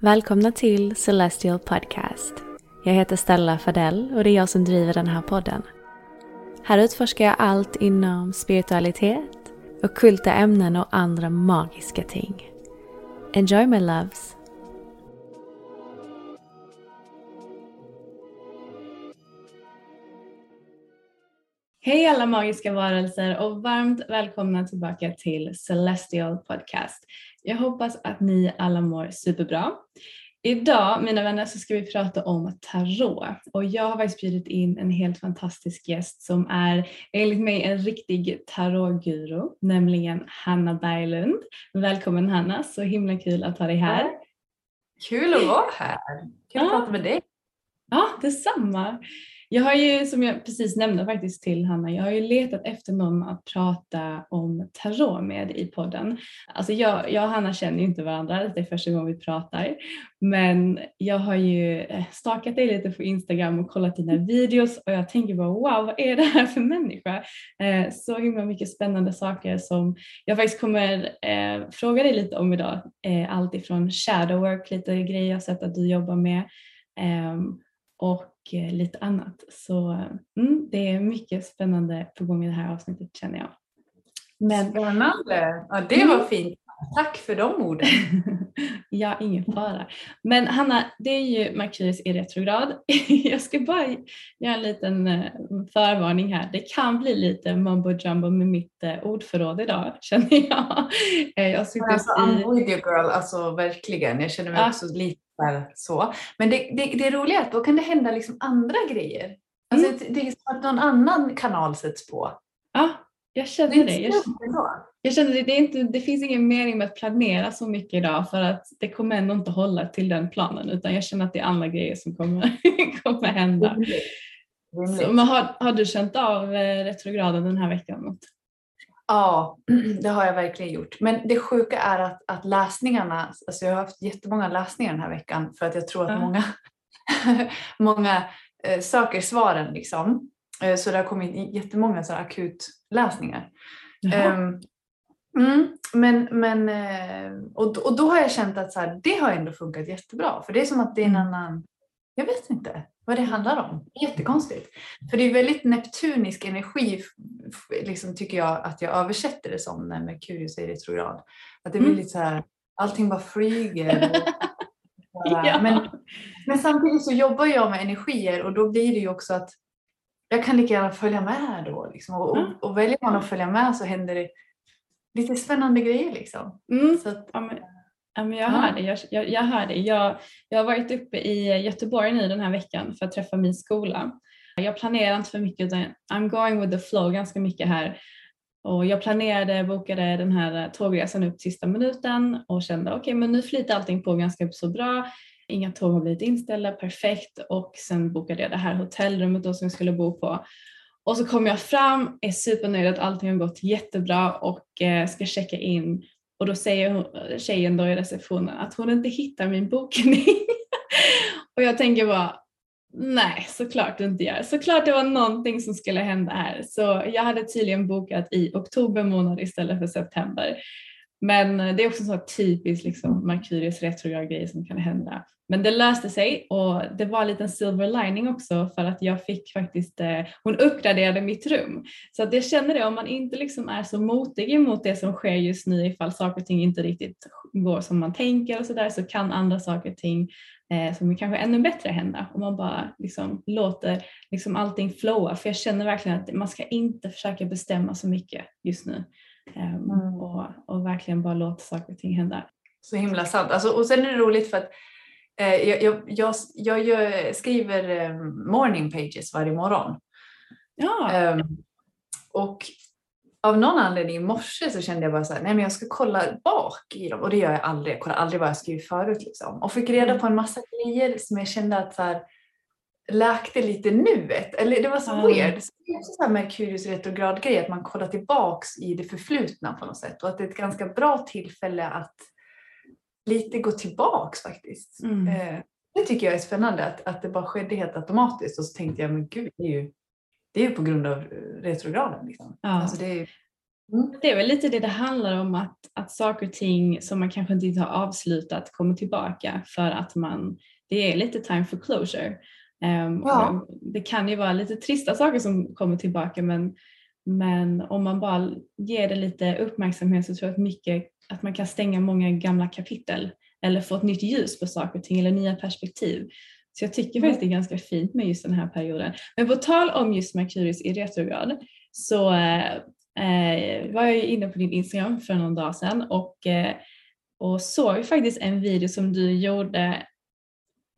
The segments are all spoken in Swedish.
Välkomna till Celestial Podcast. Jag heter Stella Fadell och det är jag som driver den här podden. Här utforskar jag allt inom spiritualitet, ockulta ämnen och andra magiska ting. Enjoy my loves! Hej alla magiska varelser och varmt välkomna tillbaka till Celestial Podcast. Jag hoppas att ni alla mår superbra. Idag mina vänner så ska vi prata om tarot och jag har faktiskt bjudit in en helt fantastisk gäst som är enligt mig en riktig tarotguru, nämligen Hanna Berglund. Välkommen Hanna, så himla kul att ha dig här. Kul att vara här. Kul att Ja. prata med dig. Ja, detsamma. Jag har ju, som jag precis nämnde faktiskt till Hanna, jag har ju letat efter någon att prata om tarot med i podden. Alltså jag, jag och Hanna känner ju inte varandra, det är första gången vi pratar. Men jag har ju eh, stakat dig lite på Instagram och kollat dina videos och jag tänker bara wow, vad är det här för människa? Eh, så himla mycket spännande saker som jag faktiskt kommer eh, fråga dig lite om idag. Eh, allt ifrån shadow work, lite grejer jag sett att du jobbar med. Ehm, och lite annat. Så mm, det är mycket spännande på gång i det här avsnittet känner jag. Men Spännande. Ja, det var fint. Tack för de orden. ja, ingen fara. Men Hanna, det är ju Merkurius i retrograd. jag ska bara göra en liten eh, förvarning här. Det kan bli lite mumbo jumbo med mitt eh, ordförråd idag känner jag. Eh, jag Alltså, i... I'm with you girl, alltså verkligen. Jag känner mig Ja. också lite så. Men det, det, det roliga är att då kan det hända liksom andra grejer. Alltså, det, det är som att någon annan kanal sätts på. Ja, jag Det känner det. Jag, ändå. Jag känner det, det, är inte, det finns ingen mening med att planera så mycket idag för att det kommer ändå inte hålla till den planen utan jag känner att det är andra grejer som kommer, kommer hända. Så, men har, har du känt av eh, retrograden den här veckan? Något? Ja, det har jag verkligen gjort. Men det sjuka är att, att läsningarna, alltså jag har haft jättemånga läsningar den här veckan för att jag tror att Ja. många, många eh, söker svaren liksom. Eh, så det har kommit jättemånga så akutläsningar. Ehm, mm, men, men, eh, och, och då har jag känt att så här, det har ändå funkat jättebra. För det är som att det är en Mm. annan, jag vet inte vad det handlar om. Jättekonstigt. För det är väldigt neptunisk energi liksom, tycker jag att jag översätter det som när Merkurius är i retrograd. Att det blir Mm. lite så här, allting bara flyger. Och, Ja. men, men samtidigt så jobbar jag med energier och då blir det ju också att jag kan lika gärna följa med då. Liksom. Och, och, Mm. och väljer man att följa med så händer det lite spännande grejer. Liksom. Mm. Så att, Ja, men, ja, men jag Ja. hör det. Jag, jag, jag, hör det. Jag, jag har varit uppe i Göteborg nu den här veckan för att träffa min skola. Jag planerar inte för mycket utan I'm going with the flow ganska mycket här. Och jag planerade, bokade den här tågresan upp sista minuten och kände okej men nu flyter allting på ganska så bra. Inga tåg har blivit inställda, perfekt. Och sen bokade jag det här hotellrummet då som jag skulle bo på. Och så kommer jag fram, är supernöjd att allting har gått jättebra och eh, ska checka in Och då säger hon, tjejen då i receptionen att hon inte hittar min bokning. och jag tänker bara, nej såklart du inte gör. Såklart det var någonting som skulle hända här. Så jag hade tydligen bokat i oktober månad istället för september. Men eh, det är också så typiskt liksom Merkurius retrograd grej som kan hända. Men det löste sig och det var en liten silver lining också för att jag fick faktiskt, eh, hon uppgraderade mitt rum. Så att jag känner det, om man inte liksom är så motig emot det som sker just nu ifall saker och ting inte riktigt går som man tänker och sådär så kan andra saker och ting eh, som är kanske ännu bättre hända om man bara liksom låter liksom allting flowa. För jag känner verkligen att man ska inte försöka bestämma så mycket just nu. Um, mm. och, och verkligen bara låta saker och ting hända. Så himla sant. Alltså, och sen är det roligt för att eh, jag, jag, jag, jag skriver eh, morning pages varje morgon. Ja. Um, och av någon anledning i morse så kände jag bara så här, nej men jag ska kolla bak i dem och det gör jag aldrig. Jag kollar aldrig vad jag skrivit förut liksom. Och fick reda mm. på en massa grejer som jag kände att så här, läkte lite nuet. Eller det var så mm. weird. Så det är också så här Merkurius retrograd-grej, att man kollar tillbaks i det förflutna på något sätt. Och att det är ett ganska bra tillfälle att lite gå tillbaks faktiskt. Mm. Eh, det tycker jag är spännande, att, att det bara skedde helt automatiskt. Och så tänkte jag, men gud, det är ju, det är ju på grund av retrograden. Liksom. Ja. Alltså det, är, mm. det är väl lite det det handlar om, att, att saker och ting som man kanske inte har avslutat kommer tillbaka för att man, det är lite time for closure. Um, ja. Det kan ju vara lite trista saker som kommer tillbaka men, men om man bara ger det lite uppmärksamhet så tror jag att, mycket, att man kan stänga många gamla kapitel eller få ett nytt ljus på saker och ting eller nya perspektiv. Så jag tycker faktiskt det är ganska fint med just den här perioden. Men på tal om just Merkurius i retrograd så eh, var jag ju inne på din Instagram för någon dag sedan och, eh, och såg faktiskt en video som du gjorde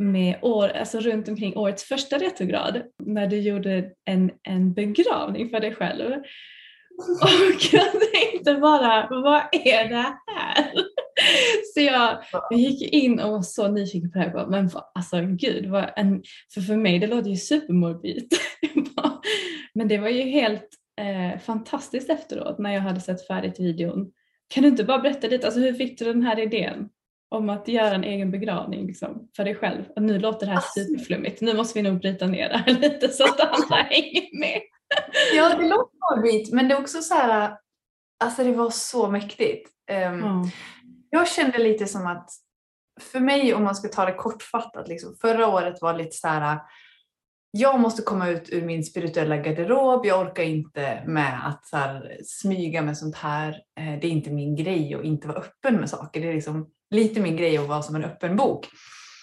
med år, alltså runt omkring årets första retrograd när du gjorde en, en begravning för dig själv. Och jag tänkte bara, vad är det här? Så jag, jag gick in och var så nyfiken på det här. Men alltså gud, vad en, för för mig det låter ju supermorbid. Men det var ju helt eh, fantastiskt efteråt när jag hade sett färdigt videon. Kan du inte bara berätta lite, alltså hur fick du den här idén? Om att göra en egen begravning liksom, för dig själv. Och nu låter det här alltså. superflummigt. Nu måste vi nog bryta ner det här lite så att andra hänger med. ja, det låter morbid men det är också så här, alltså det var så mäktigt. Um, mm. Jag kände lite som att för mig om man ska ta det kortfattat, liksom, förra året var lite så här jag måste komma ut ur min spirituella garderob. Jag orkar inte med att så här, smyga med sånt här. Eh, det är inte min grej att inte vara öppen med saker. Det är liksom lite min grej att vara som en öppen bok.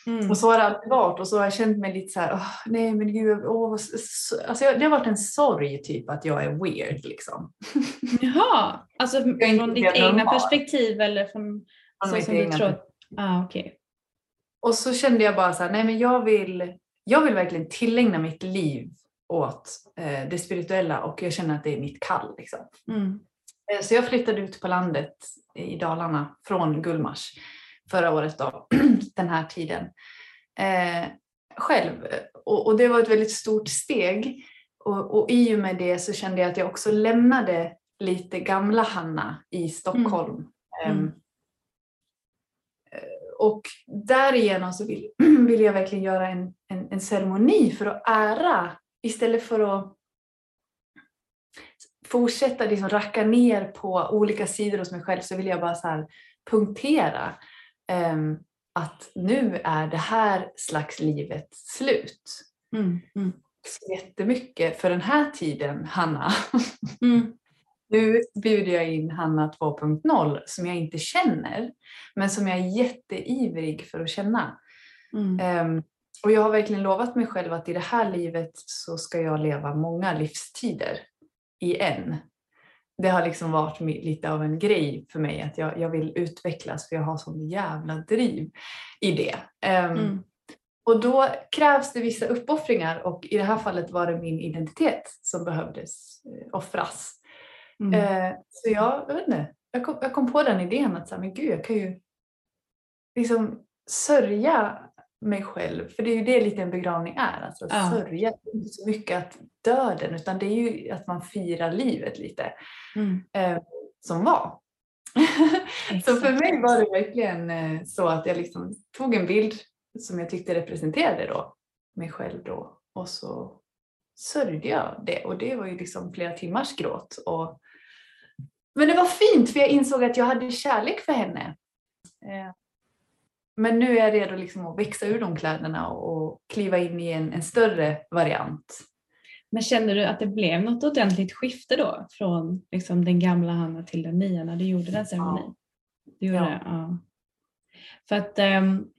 Mm. Och så har det alltid varit och så har jag känt mig lite så här, oh, nej men gud, oh, alltså det har varit en sorg typ att jag är weird liksom. Jaha, alltså från ditt egna perspektiv eller från, från så som du tror? Ah, okay. Och så kände jag bara så här, nej men jag vill, jag vill verkligen tillägna mitt liv åt eh, det spirituella och jag känner att det är mitt kall. Liksom. Mm. Eh, så jag flyttade ut på landet i Dalarna från Gullmars förra året då, den här tiden. Eh, själv. Och, och, det var ett väldigt stort steg. Och, och i och med det så kände jag att jag också lämnade lite gamla Hanna i Stockholm. Mm. Mm. Och därigenom så vill, vill jag verkligen göra en, en, en ceremoni för att ära istället för att fortsätta liksom racka ner på olika sidor hos mig själv så vill jag bara så punktera um, att nu är det här slags livet slut. Mm, mm. Så jättemycket för den här tiden, Hanna. Mm. Nu bjuder jag in Hanna 2.0 som jag inte känner men som jag är jätteivrig för att känna. Um, och jag har verkligen lovat mig själv att i det här livet så ska jag leva många livstider i en. Det har liksom varit lite av en grej för mig att jag, jag vill utvecklas för jag har sån jävla driv i det. Um, mm. Och då krävs det vissa uppoffringar och i det här fallet var det min identitet som behövdes eh, offras. Mm. Uh, så jag, jag vet inte, jag kom, jag kom på den idén att så här, men gud, jag kan ju liksom sörja mig själv. För det är ju det lite en begravning är. Alltså ja. sörja. Det är inte så mycket att döden utan det är ju att man firar livet lite. Mm. Eh, som var. så för mig var det verkligen eh, så att jag liksom tog en bild som jag tyckte representerade då mig själv då och så sörjde jag det och det var ju liksom flera timmars gråt. Och... Men det var fint för jag insåg att jag hade kärlek för henne. Eh, men nu är jag redo liksom att växa ur de kläderna och kliva in i en, en större variant. Men kände du att det blev något ordentligt skifte då från liksom den gamla Hanna till den nya när du gjorde den ceremonin? Ja. Du gjorde ja. Det? ja. För att um,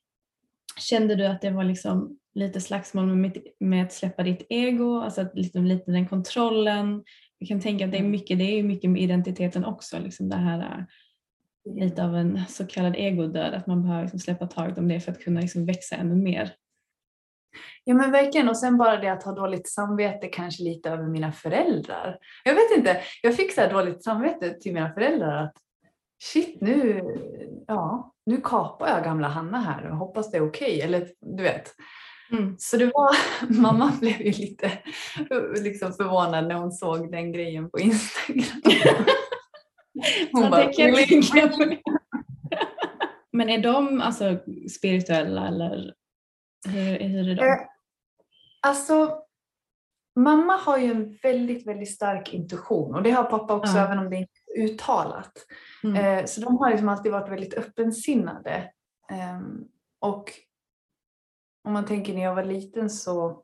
kände du att det var liksom lite slagsmål med, med att släppa ditt ego, alltså att liksom lite den kontrollen. Jag kan tänka att det är mm. mycket, det är mycket med identiteten också, liksom det här äh, lite av en så kallad egodöd, att man behöver liksom släppa taget om det för att kunna liksom växa ännu mer. Ja men verkligen och sen bara det att ha dåligt samvete kanske lite över mina föräldrar. Jag vet inte, jag fick så här dåligt samvete till mina föräldrar att shit nu, ja, nu kapar jag gamla Hanna här och hoppas det är okej. Okay. Eller du vet. Mm. Så det var, mamma blev ju lite liksom förvånad när hon såg den grejen på Instagram. Hon bara, Men är de alltså spirituella eller hur, hur är de? Eh, alltså, mamma har ju en väldigt, väldigt stark intuition och det har pappa också ja. även om det inte är uttalat. Mm. Eh, så de har liksom alltid varit väldigt öppensinnade. Eh, och om man tänker när jag var liten så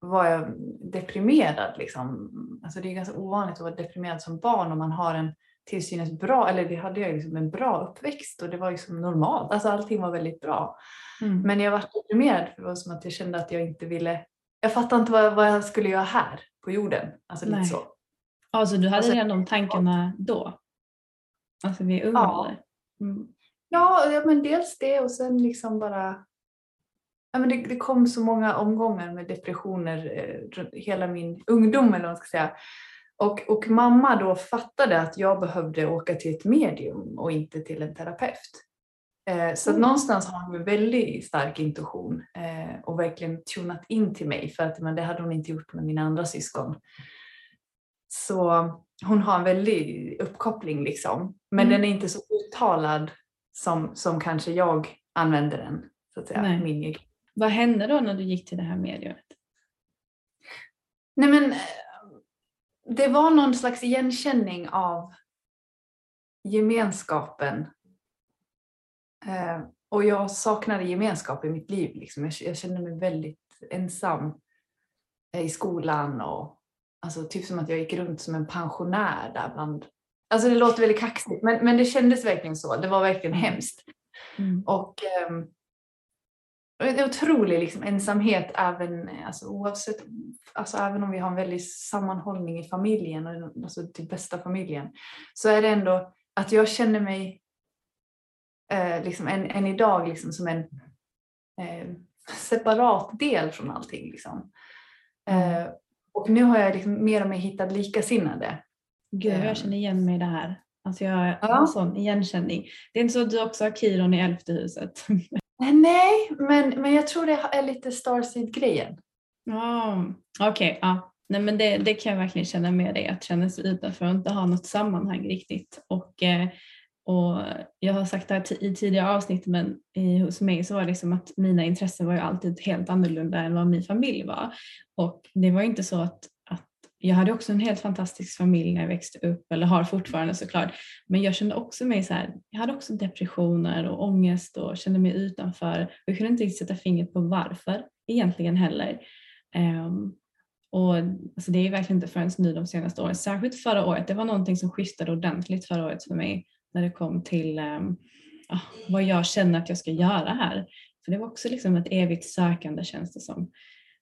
var jag deprimerad. Liksom. Alltså det är ganska ovanligt att vara deprimerad som barn om man har en till synes bra, eller det hade jag liksom en bra uppväxt och det var liksom normalt. Alltså allting var väldigt bra. Mm. Men jag var deprimerad för det var som att jag kände att jag inte ville, jag fattade inte vad, vad jag skulle göra här på jorden. Alltså lite så. Alltså du hade alltså, redan de tankarna då? Alltså vid ung ja. Mm. Ja, ja, men dels det och sen liksom bara ja, men det, det, kom så många omgångar med depressioner eh, hela min ungdom eller vad man ska säga. Och, och mamma då fattade att jag behövde åka till ett medium och inte till en terapeut. Eh, så mm. någonstans har hon en väldigt stark intuition eh, och verkligen tunat in till mig för att men det hade hon inte gjort med mina andra syskon. Så hon har en väldig uppkoppling liksom. Men mm. den är inte så uttalad som, som kanske jag använder den. Så att säga, min egen. Vad hände då när du gick till det här mediumet? Nej men det var någon slags igenkänning av gemenskapen. Eh, och jag saknade gemenskap i mitt liv. Liksom. Jag, kände mig väldigt ensam eh, i skolan och alltså, typ som att jag gick runt som en pensionär där bland Alltså det låter väldigt kaxigt men, men det kändes verkligen så. Det var verkligen hemskt. Mm. Och eh, en otrolig liksom, ensamhet även, alltså, oavsett, alltså, även om vi har en väldig sammanhållning i familjen, alltså till bästa familjen, så är det ändå att jag känner mig eh, liksom än, än idag liksom, som en eh, separat del från allting. Liksom. Mm. Eh, och nu har jag liksom mer och mer hittat likasinnade. Gud, jag känner igen mig i det här. Alltså jag har ja. en sån igenkänning. Det är inte så att du också har Kiron i elfte huset? Eh, nej, men, men jag tror det är lite Starseed-grejen. Oh, Okej, okay, ja. Nej, men det, det kan jag verkligen känna med dig, att känna sig utanför och inte ha något sammanhang riktigt. Och, eh, och jag har sagt det här i tidigare avsnitt men i, hos mig så var det liksom att mina intressen var ju alltid helt annorlunda än vad min familj var. Och det var inte så att jag hade också en helt fantastisk familj när jag växte upp, eller har fortfarande såklart. Men jag kände också mig så här, jag hade också depressioner och ångest och kände mig utanför. Jag kunde inte riktigt sätta fingret på varför egentligen heller. Um, och alltså det är verkligen inte förrän nu de senaste åren, särskilt förra året, det var någonting som skiftade ordentligt förra året för mig när det kom till um, vad jag känner att jag ska göra här. För det var också liksom ett evigt sökande känns det som.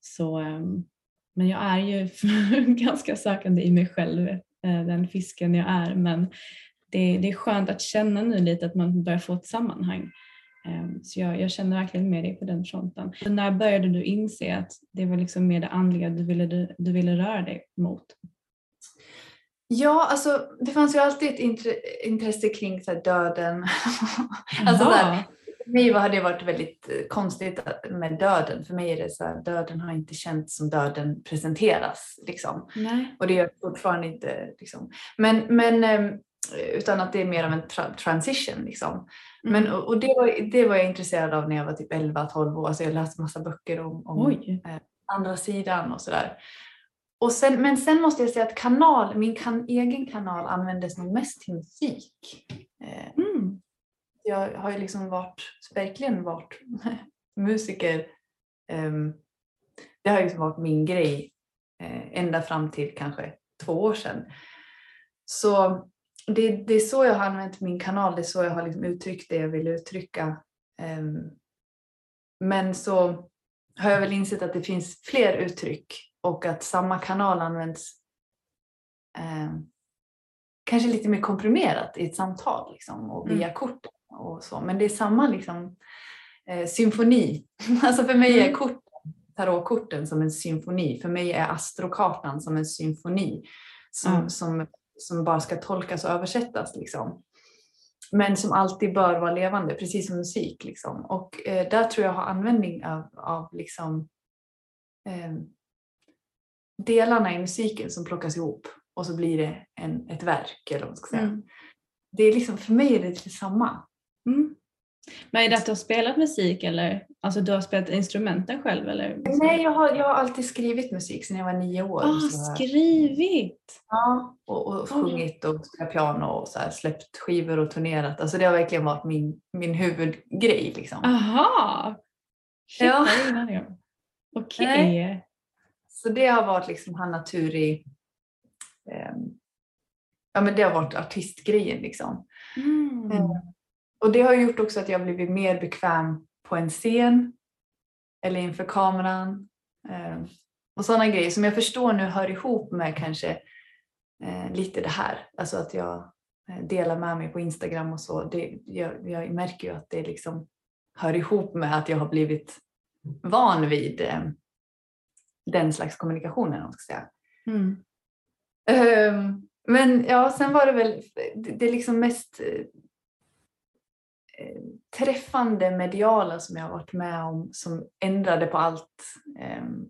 Så um, men jag är ju ganska sökande i mig själv, eh, den fisken jag är. Men det, det är skönt att känna nu lite att man börjar få ett sammanhang. Ehm, så jag, jag, känner verkligen med dig på den fronten. Så när började du inse att det var liksom mer det andliga du ville, du, du ville röra dig mot? Ja, alltså det fanns ju alltid ett intresse kring så döden. alltså, där, för mig hade det varit väldigt eh, konstigt med döden. För mig är det så här, döden har inte känts som döden presenteras. Liksom. Och det gör fortfarande inte. Liksom. Men, men ehm, utan att det är mer av en tra- transition. Liksom. Mm. Men, och det, var, det var jag intresserad av när jag var typ 11-12 år, så jag läste massa böcker om, om eh, andra sidan och sådär. Sen, men sen måste jag säga att kanal, min kan, egen kanal användes nog mest till musik. Eh, Mm. Jag har ju liksom varit, verkligen varit musiker. Ehm, det har liksom varit min grej eh, ända fram till kanske två år sedan. Så det, det är så jag har använt min kanal, det är så jag har liksom uttryckt det jag vill uttrycka. Ehm, men så har jag väl insett att det finns fler uttryck och att samma kanal används ehm, kanske lite mer komprimerat i ett samtal liksom, och via kort och så. Men det är samma liksom, eh, symfoni. Alltså för mig är Mm. korten, tarotkorten som en symfoni. För mig är astrokartan som en symfoni som, Mm. som, som bara ska tolkas och översättas. Liksom. Men som alltid bör vara levande, precis som musik. Liksom. Och eh, där tror jag har användning av, av liksom, eh, delarna i musiken som plockas ihop och så blir det en, ett verk. Eller vad man ska säga. Mm. Det är liksom, för mig är det lite samma. Mm. Men är det att du har spelat musik eller alltså du har spelat instrumenten själv eller? Nej, jag har, jag har alltid skrivit musik sedan jag var nio år. Ah, så skrivit! ja, och, och sjungit och spelat piano och så här, släppt skivor och turnerat. Alltså det har verkligen varit min, min huvudgrej. Liksom. Aha! Shit, Ja. Okej. Nej. Så det har varit liksom Hanna Turi. ehm, ja men det har varit artistgrejen liksom. Mm. Eh, Och det har gjort också att jag blivit mer bekväm på en scen eller inför kameran. eh, Och sådana grejer som jag förstår nu hör ihop med kanske eh, lite det här. Alltså att jag eh, delar med mig på Instagram och så. Det, jag, jag märker ju att det liksom hör ihop med att jag har blivit van vid eh, den slags kommunikationen. om man ska säga. Mm. Ehm, men ja, sen var det väl det, liksom mest träffande mediala som jag har varit med om som ändrade på allt. Ehm,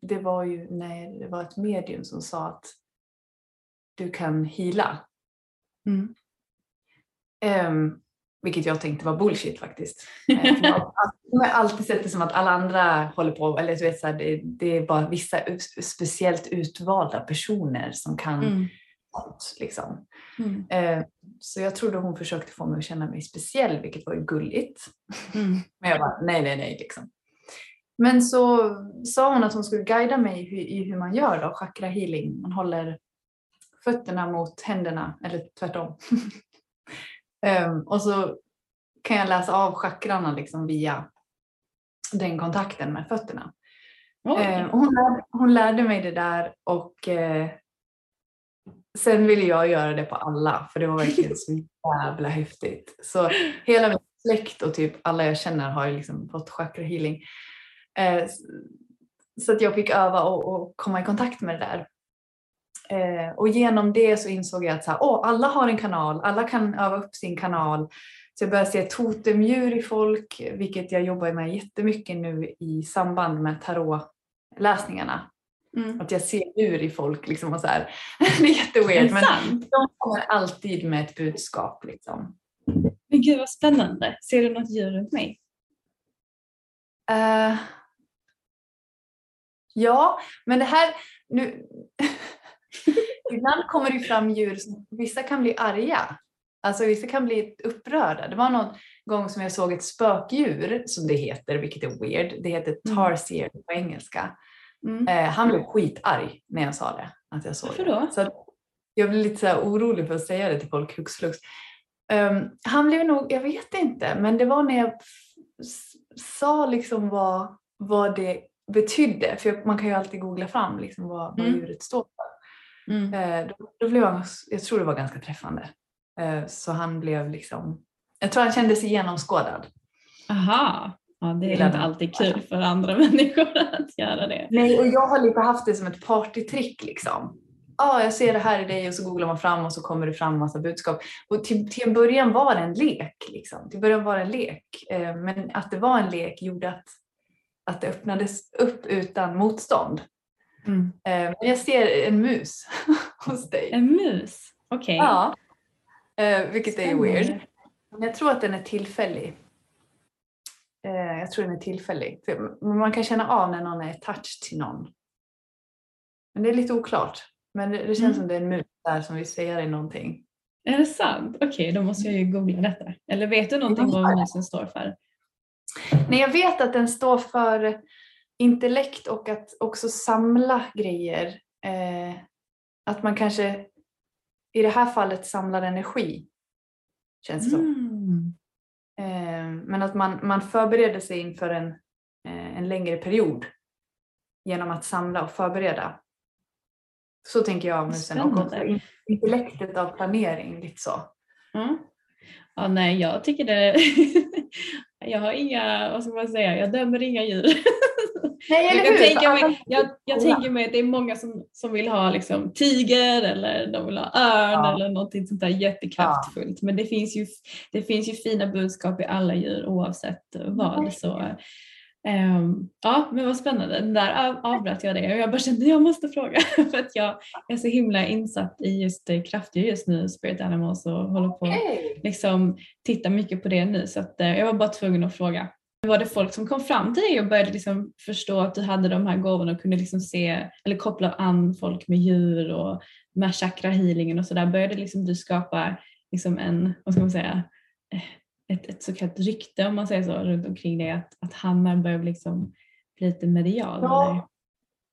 det var ju när det var ett medium som sa att du kan hila. Mm. Ehm, vilket jag tänkte var bullshit faktiskt. Eh, jag har alltid- sett det som att alla andra håller på, eller du vet, så här, det, det är bara vissa speciellt utvalda personer som kan Mm. Sånt. Liksom. Mm. Eh, så jag trodde hon försökte få mig att känna mig speciell, vilket var ju gulligt. Mm. Men jag bara, nej, nej, nej. Liksom. Men så sa hon att hon skulle guida mig i, hur- man gör då, chakra healing. Man håller fötterna mot händerna, eller tvärtom. Ehm, och så kan jag läsa av chakrarna liksom via den kontakten med fötterna. Och hon, lärde, hon lärde mig det där och eh, sen ville jag göra det på alla för det var verkligen så jävla häftigt. Så hela min släkt och typ alla jag känner har ju liksom fått chakra healing. Eh, så att jag fick öva och, och komma i kontakt med det där. Eh, och genom det så insåg jag att så här, åh, alla har en kanal, alla kan öva upp sin kanal. Så jag började se totemdjur i folk, vilket jag jobbar med jättemycket nu i samband med tarotläsningarna. Mm. Att jag ser djur i folk liksom och så här. Det är jätteweird men de kommer alltid med ett budskap liksom. Men gud vad spännande. Ser du något djur runt mig? Eh, ja, men det här nu. Ibland kommer det fram djur som vissa kan bli arga. Alltså vissa kan bli upprörda. Det var någon gång som jag såg ett spökdjur som det heter, vilket är weird. Det heter Mm. tarsier på engelska. Mm. Eh, han blev skitarg när jag sa det. Att jag såg Varför det. då? Så att jag blev lite så orolig för att säga det till folk hux flux. Ehm, han blev nog, jag vet inte, men det var när jag sa liksom vad, vad det betydde. För man kan ju alltid googla fram liksom vad, vad Mm. djuret står för. Mm. Eh, då, då blev han, jag tror det var ganska träffande. Eh, så han blev liksom, jag tror han kände sig genomskådad. Aha. Ja, det är inte alltid kul för andra människor att göra det. Nej, och jag har lite haft det som ett partytrick liksom. Ja, jag ser det här i dig och så googlar man fram och så kommer det fram en massa budskap. Och till, till en början var det en lek. Liksom. Till början var det en lek. Eh, men att det var en lek gjorde att, att det öppnades upp utan motstånd. Mm. Eh, men jag ser en mus hos dig. En mus? Okej. Ja. Eh, vilket är Spännande. weird. Men jag tror att den är tillfällig. Eh, jag tror den är tillfällig. Man kan känna av när någon är touch till någon. Men det är lite oklart. Men det, det känns Mm. som det är en mus där som vill säga dig någonting. Är det sant? Okej, då måste jag ju googla detta. Eller vet du någonting vad musen står för? Nej, jag vet att den står för intellekt och att också samla grejer. Eh, att man kanske i det här fallet samlar energi. Känns det som. Mm. Eh, men att man, man förbereder sig inför en, eh, en längre period genom att samla och förbereda. Så tänker jag om musen. Och också intellektet av planering. Lite så. Ja. ja, nej, jag tycker det... jag har inga, vad ska man säga, jag dömer inga djur. Nej, jag, eller hur? tänka För mig, jag, jag tänker mig att det är många som, som vill ha liksom, tiger eller de vill ha örn Ja. eller någonting sånt där jättekraftfullt. Men det finns, ju, det finns ju fina budskap i alla djur oavsett vad. Så, ehm, ja, men vad spännande. Den där av, avbröt jag det och jag bara kände jag måste fråga för att jag är så himla insatt i just kraftdjur just nu, Spirit Animals och håller på Okej. liksom titta mycket på det nu så att, eh, jag var bara tvungen att fråga. Var det folk som kom fram till dig och började liksom förstå att du hade de här gåvorna och kunde liksom se eller koppla an folk med djur och med chakra healingen och sådär? Började liksom du skapa liksom en, vad ska man säga, eh, ett, ett så kallat rykte om man säger så runt omkring det att, att Hanna börjar liksom bli lite medial? Ja. eller?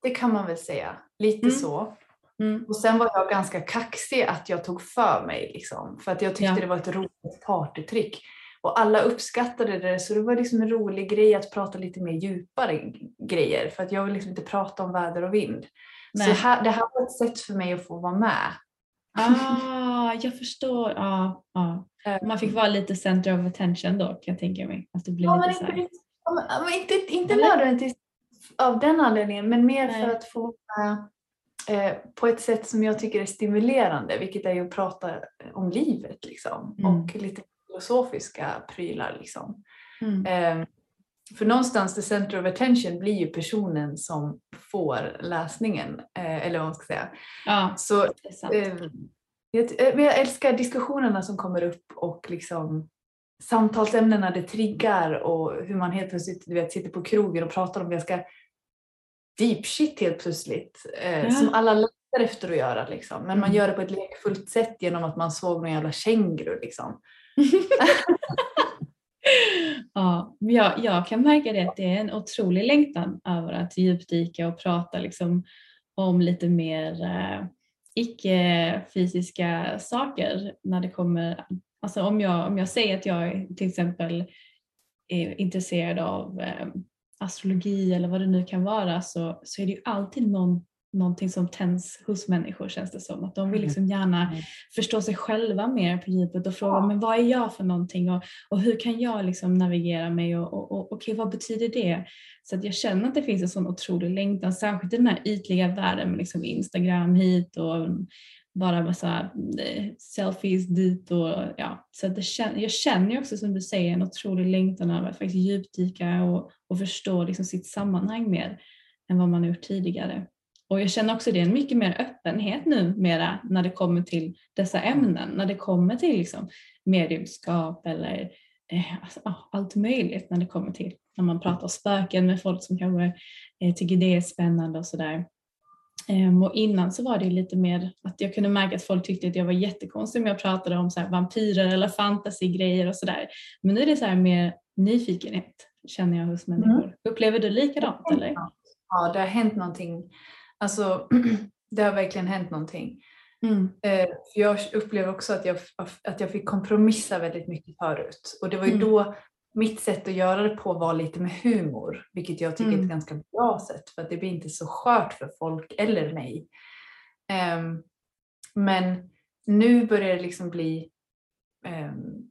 Det kan man väl säga. Lite Mm. så. Mm. Och sen var jag ganska kaxig att jag tog för mig. Liksom, för att jag tyckte Ja. det var ett roligt partytrick. Och alla uppskattade det så det var liksom en rolig grej att prata lite mer djupare grejer. För att jag vill liksom inte prata om väder och vind. Nej. Så här, det här var ett sätt för mig att få vara med. Ah, jag förstår. Ja, ja. Man fick vara lite center of attention då kan jag tänka mig. Att det blir Ja, men lite så inte, men- men inte, inte nödvändigtvis av den anledningen, men mer Nej. för att få vara eh, på ett sätt som jag tycker är stimulerande, vilket är att prata om livet liksom. Mm. Och lite filosofiska prylar liksom. Mm. Eh, för någonstans the center of attention blir ju personen som får läsningen, eh, eller vad man ska säga. Ja, Så sant. Eh, jag, älskar diskussionerna som kommer upp och liksom samtalsämnena det triggar och hur man helt plötsligt du vet, sitter på krogen och pratar om ganska deep shit helt plötsligt. Ja. Som alla längtar efter att göra liksom. Men man Mm. gör det på ett lekfullt sätt genom att man såg någon jävla känguru liksom. Ja, men jag, jag kan märka det att det är en otrolig längtan över att djupdyka och prata liksom om lite mer eh, icke-fysiska saker när det kommer, alltså om jag, om jag säger att jag till exempel är intresserad av eh, astrologi eller vad det nu kan vara så, så är det ju alltid någon, någonting som tänds hos människor känns det som. Att de vill liksom gärna Mm. förstå sig själva mer på djupet och fråga men vad är jag för någonting och, och hur kan jag liksom navigera mig och, och, och okej vad betyder det? Så att jag känner att det finns en sån otrolig längtan, särskilt i den här ytliga världen med liksom Instagram hit och bara massa eh, selfies dit och ja. Så att det kän- jag känner ju också som du säger en otrolig längtan över att faktiskt djupdyka och, och förstå liksom sitt sammanhang mer än vad man har gjort tidigare. Och jag känner också det är en mycket mer öppenhet nu mera när det kommer till dessa ämnen, när det kommer till liksom mediumskap eller eh, alltså, allt möjligt när det kommer till när man pratar spöken med folk som kanske eh, tycker det är spännande och sådär. Ehm, och innan så var det lite mer att jag kunde märka att folk tyckte att jag var jättekonstig om jag pratade om så vampyrer eller fantasy-grejer och sådär. Men nu är det så mer nyfikenhet känner jag hos människor. Upplever du likadant eller? Ja, det har hänt någonting. Alltså, det har verkligen hänt någonting. Mm. Eh, jag upplever också att jag, att jag fick kompromissa väldigt mycket förut. Och det var ju Mm. då mitt sätt att göra det på var lite med humor. Vilket jag tycker är Mm. ett ganska bra sätt. För att det blir inte så skört för folk eller mig. Ehm, men nu börjar det liksom bli... ehm,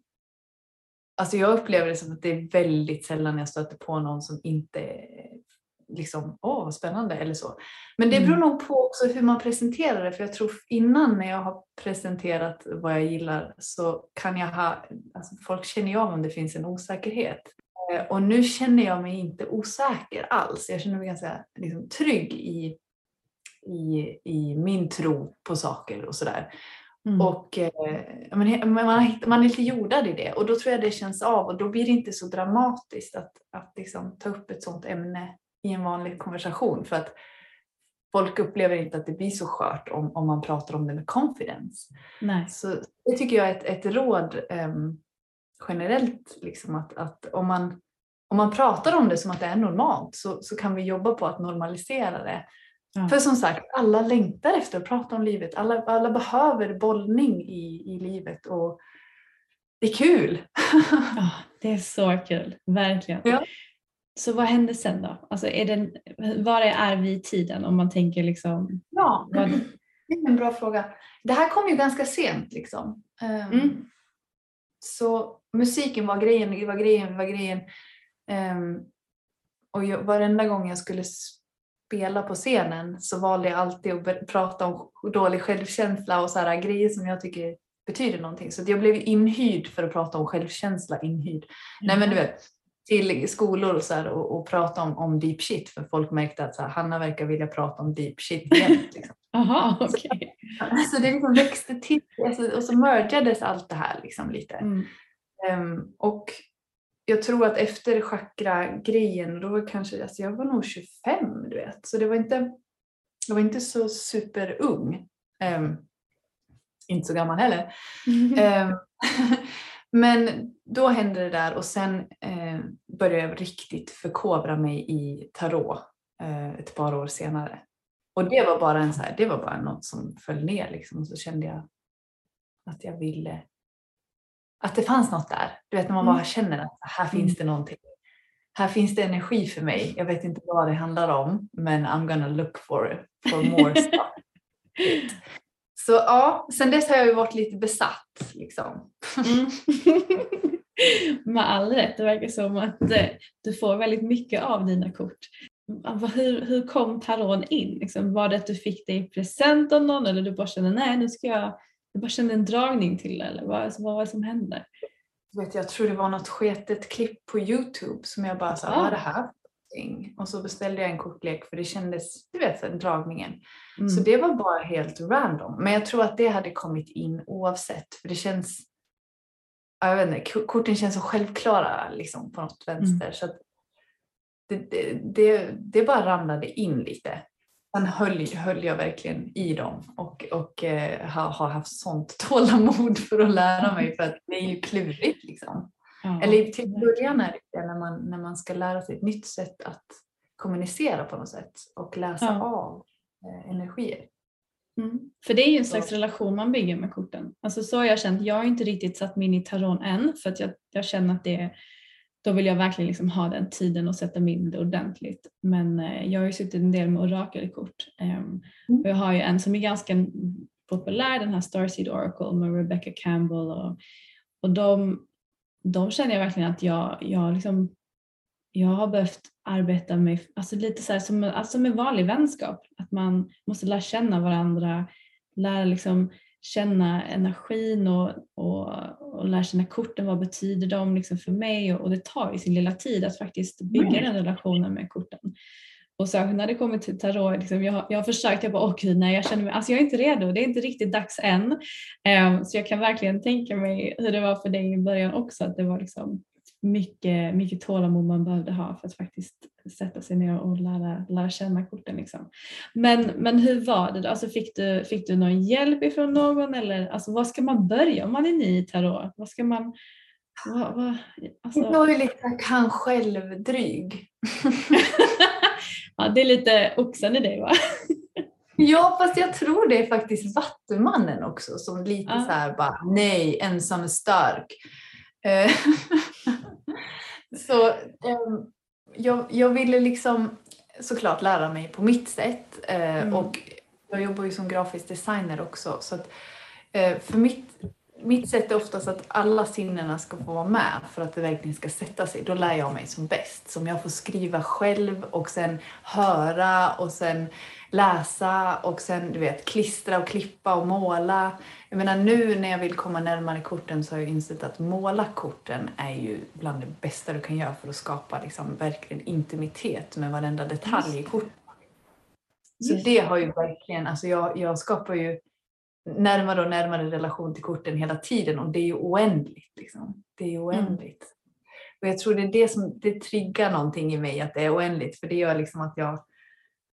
alltså jag upplever det som att det är väldigt sällan jag stöter på någon som inte liksom, åh vad spännande eller så. Men det beror Mm. nog på också hur man presenterar det. För jag tror innan när jag har presenterat vad jag gillar så kan jag ha, alltså folk känner ju av om det finns en osäkerhet. Eh, Och nu känner jag mig inte osäker alls. Jag känner mig ganska liksom, trygg i, i, i min tro på saker och sådär. Mm. Och eh, man, man är lite jordad i det och då tror jag det känns av och då blir det inte så dramatiskt att, att liksom ta upp ett sådant ämne i en vanlig konversation för att folk upplever inte att det blir så skört om, om man pratar om det med confidence. Nej. Så det tycker jag är ett, ett råd um, generellt, liksom att, att om, man, om man pratar om det som att det är normalt så, så kan vi jobba på att normalisera det. Ja. För som sagt, alla längtar efter att prata om livet. Alla, alla behöver bollning i, i livet och det är kul. Ja, det är så kul, verkligen. Ja. Så vad händer sen då? Alltså är den, var är vi i tiden om man tänker liksom? Ja, vad... det är en bra fråga. Det här kom ju ganska sent liksom. Um, mm. Så musiken var grejen, var grejen, var grejen. Um, och jag, varenda gång jag skulle spela på scenen så valde jag alltid att prata om dålig självkänsla och så här grejer som jag tycker betyder någonting. Så jag blev inhyrd för att prata om självkänsla, inhyrd. Mm. Nej men du vet, till skolor så här, och, och, prata om, om deep shit för folk märkte att så här, Hanna verkar vilja prata om deep shit jämt. Liksom. Aha, okay. så, så det liksom växte till alltså, och så mergades allt det här liksom lite. Mm. Um, och jag tror att efter chakra-grejen, då var kanske, alltså jag var nog 25 du vet, så det var inte, jag var inte så superung. Um, inte så gammal heller. Mm. Um, men då hände det där och sen eh, började jag riktigt förkovra mig i tarot eh, ett par år senare. Och det var bara en så här, det var bara något som föll ner liksom och så kände jag att jag ville att det fanns något där. Du vet när man bara mm. känner att här finns mm. det någonting. Här finns det energi för mig. Jag vet inte vad det handlar om men I'm gonna look for, for more stuff. Så ja, sen dess har jag ju varit lite besatt. Liksom. Mm. Med all rätt, det verkar som att eh, du får väldigt mycket av dina kort. Hur, hur kom taron in? Liksom, var det att du fick det i present av någon eller du bara kände nej nu ska jag, du bara kände en dragning till det eller vad, alltså, vad var det som hände? Jag, vet, jag tror det var något sketet klipp på Youtube som jag bara sa, ah. vad är det här och så beställde jag en kortlek för det kändes, du vet, dragningen. Mm. Så det var bara helt random. Men jag tror att det hade kommit in oavsett för det känns, jag vet inte, korten känns så självklara liksom på något vänster. Mm. Så det, det, det, det, bara ramlade in lite. Sen höll, höll jag verkligen i dem och, och eh, har, har haft sånt tålamod för att lära mig för att det är ju klurigt liksom. Ja. Eller till början är det när man, när man ska lära sig ett nytt sätt att kommunicera på något sätt och läsa ja. av eh, energier. Mm. För det är ju en slags så. relation man bygger med korten. Alltså så har jag känt, jag har inte riktigt satt mig in i taron än för att jag, jag känner att det då vill jag verkligen liksom ha den tiden och sätta mig in det ordentligt. Men eh, jag har ju suttit en del med orakelkort eh, mm. och jag har ju en som är ganska populär, den här Starseed Oracle med Rebecca Campbell och, och de de känner jag verkligen att jag, jag, liksom, jag har behövt arbeta med, alltså lite så här, som alltså med vanlig vänskap, att man måste lära känna varandra, lära liksom känna energin och, och, och lära känna korten, vad betyder de liksom för mig och, och det tar ju sin lilla tid att faktiskt bygga mm. den relationen med korten. Och särskilt när det kommer till tarot, liksom, jag, jag har försökt, jag bara okej, okay, nej jag känner mig, alltså jag är inte redo, det är inte riktigt dags än. Um, så jag kan verkligen tänka mig hur det var för dig i början också, att det var liksom mycket, mycket tålamod man behövde ha för att faktiskt sätta sig ner och lära, lära känna korten. Liksom. Men, men hur var det då? Alltså fick, du, fick du någon hjälp ifrån någon eller alltså, var ska man börja om man är ny i tarot? Vad ska man, vad, vad, alltså... Jag är lite kan själv-dryg. Ja, det är lite oxen i dig va? Ja, fast jag tror det är faktiskt Vattumannen också som lite ja. så här bara nej, ensam är stark. Eh, så um, jag, jag ville liksom såklart lära mig på mitt sätt uh, mm. och jag jobbar ju som grafisk designer också så att uh, för mitt mitt sätt är oftast att alla sinnena ska få vara med för att det verkligen ska sätta sig. Då lär jag mig som bäst. Som jag får skriva själv och sen höra och sen läsa och sen du vet klistra och klippa och måla. Jag menar nu när jag vill komma närmare korten så har jag insett att måla korten är ju bland det bästa du kan göra för att skapa liksom verkligen intimitet med varenda detalj i korten. Så det har ju verkligen, alltså jag, jag skapar ju närmare och närmare relation till korten hela tiden och det är ju oändligt. Liksom. Det är ju oändligt. Och jag tror det är det som det triggar någonting i mig att det är oändligt för det gör liksom att jag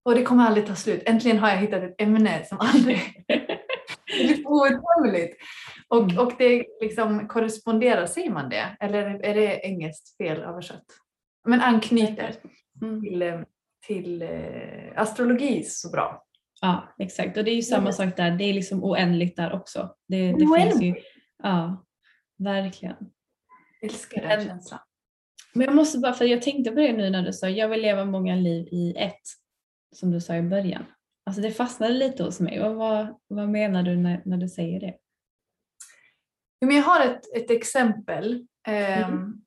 och det kommer aldrig ta slut. Äntligen har jag hittat ett ämne som aldrig det är outtömligt. Och, Mm. och det liksom korresponderar, säger man det? Eller är det engelskt fel översatt? Men anknyter Mm. till, eh, till eh, astrologi så bra. Ja, exakt. Och det är ju samma sak där. Det är liksom oändligt där också. Det, det finns ju, ja, verkligen. Älskar den känslan. Men jag måste bara, för jag tänkte på det nu när du sa jag vill leva många liv i ett, som du sa i början. Alltså det fastnade lite hos mig. Och vad, vad menar du när, när du säger det? Men jag har ett, ett exempel. Mm.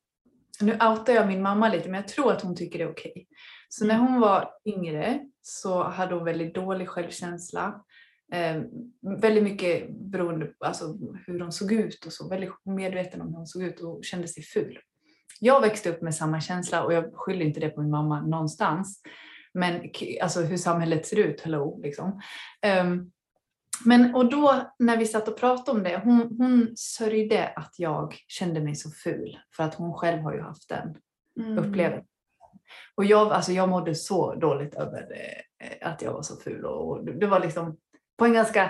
Nu outar jag min mamma lite men jag tror att hon tycker det är okej. Så när hon var yngre så hade hon väldigt dålig självkänsla. Ehm, väldigt mycket beroende på alltså, hur hon såg ut och så. Väldigt medveten om hur hon såg ut och kände sig ful. Jag växte upp med samma känsla och jag skyller inte det på min mamma någonstans. Men alltså hur samhället ser ut, hello liksom. Ehm, men och då när vi satt och pratade om det, hon, hon sörjde att jag kände mig så ful. För att hon själv har ju haft den Mm. upplevelsen. Och jag, alltså jag mådde så dåligt över eh, att jag var så ful. Och det var liksom på en ganska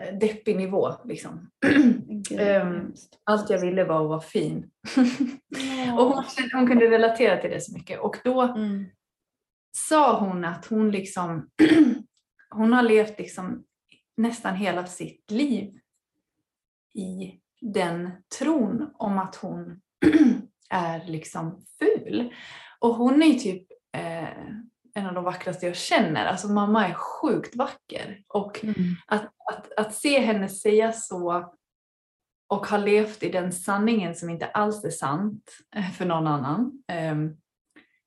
eh, deppig nivå. Liksom. Hemskt. Allt jag ville var att vara fin. Ja. Och hon, hon kunde relatera till det så mycket. Och då Mm. sa hon att hon liksom hon har levt liksom nästan hela sitt liv i den tron om att hon är liksom ful. Och hon är ju typ eh, en av de vackraste jag känner. Alltså mamma är sjukt vacker. Och Mm. att, att, att se henne säga så och ha levt i den sanningen som inte alls är sant eh, för någon annan ehm,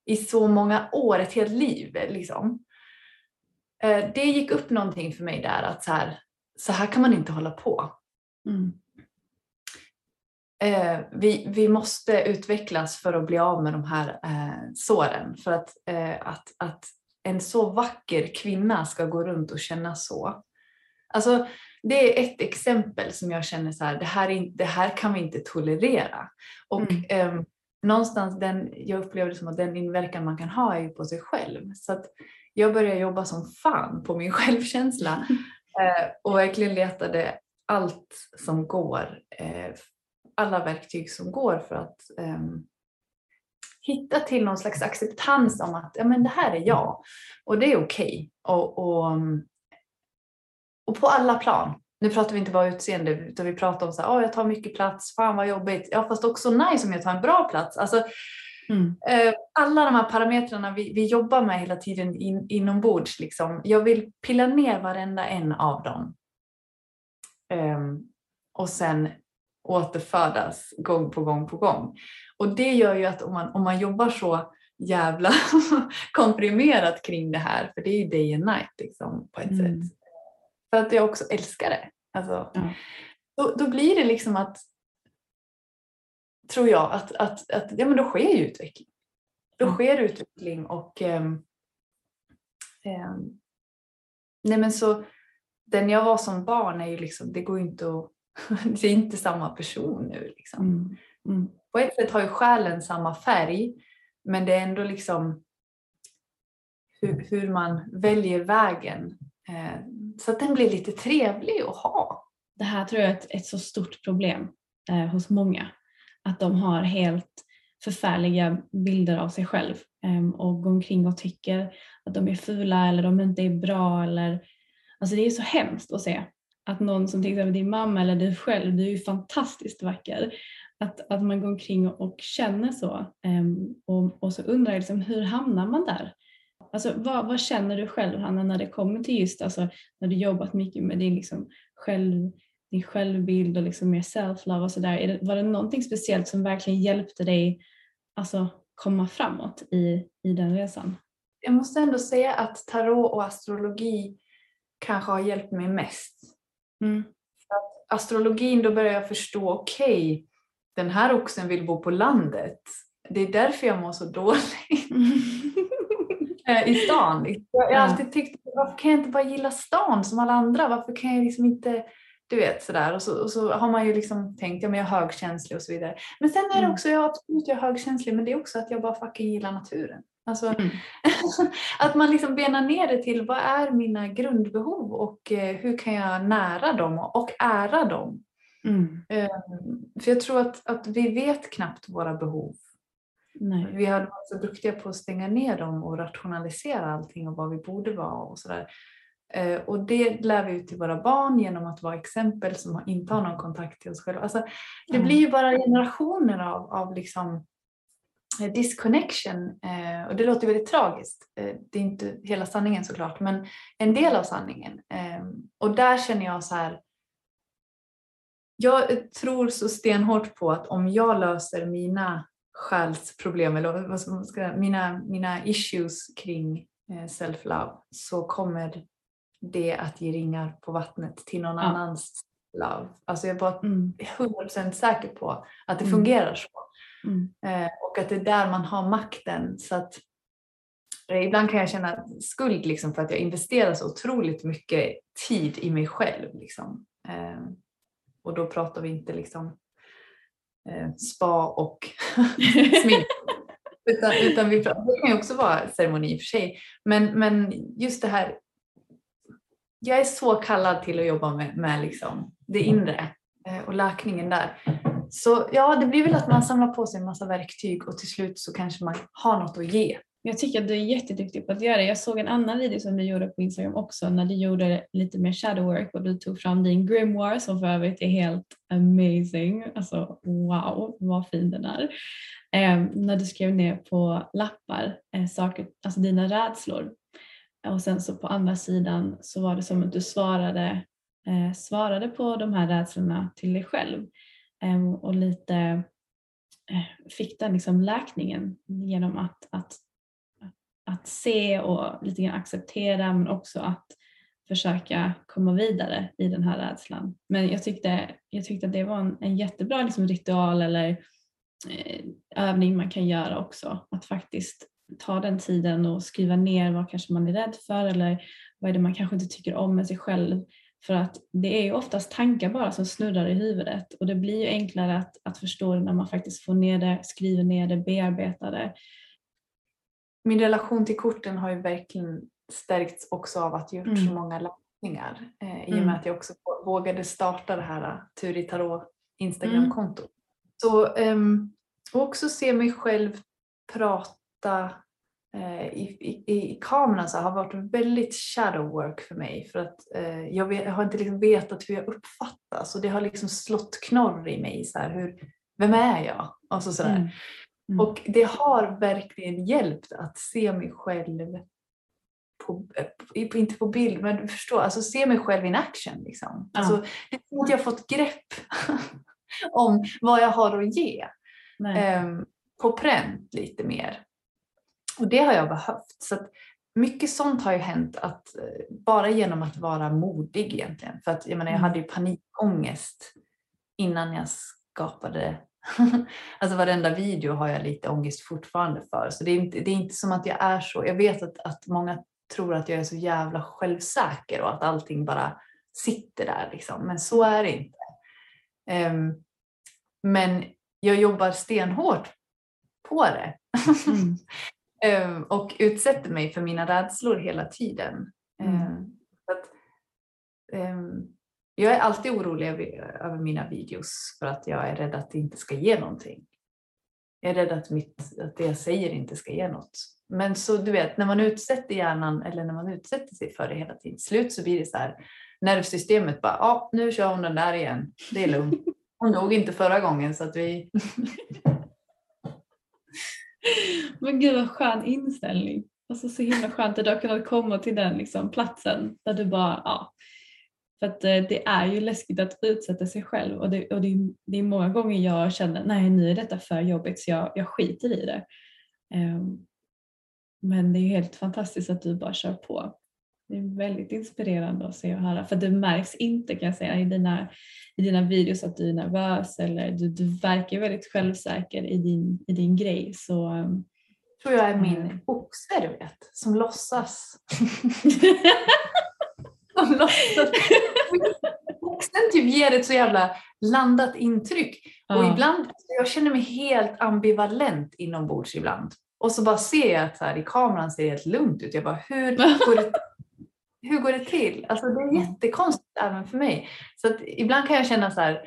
i så många år, ett helt liv liksom. Eh, det gick upp någonting för mig där att så här, så här kan man inte hålla på. Mm. Eh, vi, vi måste utvecklas för att bli av med de här eh, såren. För att, eh, att, att en så vacker kvinna ska gå runt och känna så. Alltså, det är ett exempel som jag känner så här, det här, är, det här kan vi inte tolerera. Och Mm. ehm, någonstans den, jag upplever det som att den inverkan man kan ha är ju på sig själv. Så att jag började jobba som fan på min självkänsla eh, och verkligen letade allt som går, eh, alla verktyg som går för att ehm, hitta till någon slags acceptans om att ja, men det här är jag och det är okej. Och, och, och på alla plan. Nu pratar vi inte bara utseende utan vi pratar om så här, "Åh, jag tar mycket plats, fan vad jobbigt. Ja fast också nice om jag tar en bra plats. Alltså, Mm. Eh, alla de här parametrarna vi, vi jobbar med hela tiden in, inombords. Liksom. Jag vill pilla ner varenda en av dem. Ehm, och sen återfödas gång på gång på gång. Och det gör ju att om man, om man jobbar så jävla komprimerat kring det här, för det är ju day and night liksom, på ett Mm. sätt. För att jag också älskar det. Alltså, Ja. då, då blir det liksom att tror jag att, att, att ja, men då sker ju utveckling. Då Mm. sker utveckling och ehm, ehm, nej men så den jag var som barn är ju liksom, det går ju inte att, det är inte samma person nu liksom. Mm. Mm. På ett sätt har ju själen samma färg men det är ändå liksom hur, hur man väljer vägen eh, så att den blir lite trevlig att ha. Det här tror jag är ett, ett så stort problem eh, hos många. Att de har helt förfärliga bilder av sig själv eh, och går omkring och tycker att de är fula eller de inte är bra. Eller, alltså det är så hemskt att se att någon som till exempel din mamma eller du själv, du är ju fantastiskt vacker. Att, att man går omkring och, och känner så. Ehm, och, och så undrar jag liksom, hur hamnar man där? Alltså, vad, vad känner du själv Hanna när det kommer till just alltså, när du jobbat mycket med din liksom, själv, din självbild och liksom mer self-love och sådär. Var det någonting speciellt som verkligen hjälpte dig alltså, komma framåt i, i den resan? Jag måste ändå säga att tarot och astrologi kanske har hjälpt mig mest. Mm. Astrologin, då börjar jag förstå, okej, den här oxen vill bo på landet. Det är därför jag mår så dåligt eh, i stan. Jag jag har Ja. alltid tyckt, varför kan jag inte bara gilla stan som alla andra? Varför kan jag liksom inte du vet sådär och så, och så har man ju liksom tänkt, ja men jag är högkänslig och så vidare. Men sen är det Mm. också, ja absolut jag är högkänslig men det är också att jag bara fucking gillar naturen. Alltså Mm. att man liksom benar ner det till vad är mina grundbehov och eh, hur kan jag nära dem och ära dem. Mm. Eh, för jag tror att, att vi vet knappt våra behov. Nej. Vi har varit så duktiga på att stänga ner dem och rationalisera allting och vad vi borde vara och sådär. Eh, Och det lär vi ut till våra barn genom att vara exempel som inte har någon kontakt till oss själva. Alltså, det blir ju bara generationer av, av liksom disconnection eh, och det låter väldigt tragiskt. Eh, Det är inte hela sanningen såklart men en del av sanningen. Eh, Och där känner jag så här jag tror så stenhårt på att om jag löser mina själsproblem eller vad ska man ska, mina, mina issues kring eh, self-love så kommer det att ge ringar på vattnet till någon Ja. annans love. Alltså jag är bara Mm. 100% säker på att det Mm. fungerar så. Mm. Eh, och att det är där man har makten. Så att, eh, ibland kan jag känna skuld liksom, för att jag investerar så otroligt mycket tid i mig själv. Liksom. Eh, och då pratar vi inte liksom, eh, spa och smink. Utan, utan vi pratar, det kan ju också vara ceremoni i och för sig. Men, men just det här. Jag är så kallad till att jobba med, med liksom det inre eh, och läkningen där. Så ja, det blir väl att man samlar på sig en massa verktyg och till slut så kanske man har något att ge. Jag tycker att du är jätteduktig på att göra det. Jag såg en annan video som du gjorde på Instagram också när du gjorde lite mer shadow work och du tog fram din grimoire som för övrigt är helt amazing. Alltså wow vad fin den är. Eh, när du skrev ner på lappar eh, saker, alltså dina rädslor. Och sen så på andra sidan så var det som att du svarade, eh, svarade på de här rädslorna till dig själv. Ehm, och lite eh, fick den liksom läkningen genom att, att att se och lite grann acceptera men också att försöka komma vidare i den här rädslan. Men jag tyckte, jag tyckte att det var en, en jättebra liksom, ritual eller eh, övning man kan göra också. Att faktiskt ta den tiden och skriva ner vad kanske man är rädd för eller vad är det man kanske inte tycker om med sig själv. För att det är ju oftast tankar bara som snurrar i huvudet och det blir ju enklare att, att förstå det när man faktiskt får ner det, skriver ner det, bearbetar det. Min relation till korten har ju verkligen stärkts också av att jag gjort så Mm. många läsningar. Eh, I och Mm. med att jag också vågade starta det här uh, Tur i Tarot Instagram-kontot. Så um, också se mig själv prata eh, i, i, i kameran så har varit väldigt shadow work för mig. För att eh, jag, vet, jag har inte liksom vetat hur jag uppfattas och det har liksom slått knorr i mig. Så här, hur, vem är jag? Och så sådär. Mm. Mm. Och det har verkligen hjälpt att se mig själv, på, eh, på, inte på bild, men du förstår, alltså se mig själv in action. Liksom. Alltså, det är som att jag fått grepp om vad jag har att ge. Ehm, på pränt lite mer. Och det har jag behövt. Så mycket sånt har ju hänt att, eh, bara genom att vara modig egentligen. För att jag menar, jag Mm. hade ju panikångest innan jag skapade Alltså varenda video har jag lite ångest fortfarande för. Så det är inte, det är inte som att jag är så. Jag vet att, att många tror att jag är så jävla självsäker och att allting bara sitter där. Liksom. Men så är det inte. Ehm, men jag jobbar stenhårt på det. Mm. Ehm, och utsätter mig för mina rädslor hela tiden. Mm. Ehm, att, ehm, jag är alltid orolig över, över mina videos för att jag är rädd att det inte ska ge någonting. Jag är rädd att, mitt, att det jag säger inte ska ge något. Men så du vet, när man utsätter hjärnan eller när man utsätter sig för det hela tiden, slut så blir det så här, nervsystemet bara, ja nu kör hon den där igen, det är lugnt. Hon dog inte förra gången så att vi... Men gud vad skön inställning. Alltså så himla skönt att du har kunnat komma till den liksom, platsen där du bara, ja. För att eh, det är ju läskigt att utsätta sig själv och, det, och det, är- det är många gånger jag känner, nej nu är detta för jobbigt så jag, jag skiter i det. Um, men det är ju helt fantastiskt att du bara kör på. Det är väldigt inspirerande att se och höra för det märks inte kan jag säga i dina, i dina videos att du är nervös eller du, du verkar väldigt självsäker i din, i din grej. Så, ehm, tror jag är min oxe du vet, som låtsas. låtsas. Texten typ ger ett så jävla landat intryck. Och Ja. ibland, jag känner mig helt ambivalent inombords ibland. Och så bara ser jag att så här, i kameran ser det helt lugnt ut. Jag bara, hur går det, hur går det till? Alltså det är jättekonstigt även för mig. Så ibland kan jag känna så här,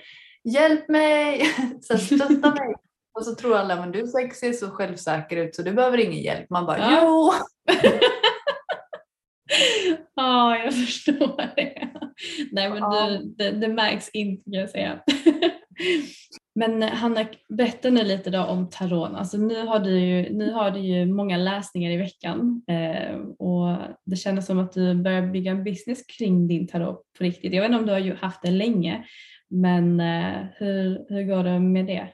hjälp mig, så stötta mig. Och så tror alla, men du ser så självsäker ut så du behöver ingen hjälp. Man bara, Ja. jo! Ja, jag förstår det. Nej, men Ja. du, det, det märks inte kan jag säga. Men Hanna, berätta nu lite då om tarot. Alltså nu har du ju, nu har du ju många läsningar i veckan eh, och det kändes som att du börjar bygga en business kring din tarot på riktigt. Jag vet inte om du har ju haft det länge, men eh, hur, hur går det med det?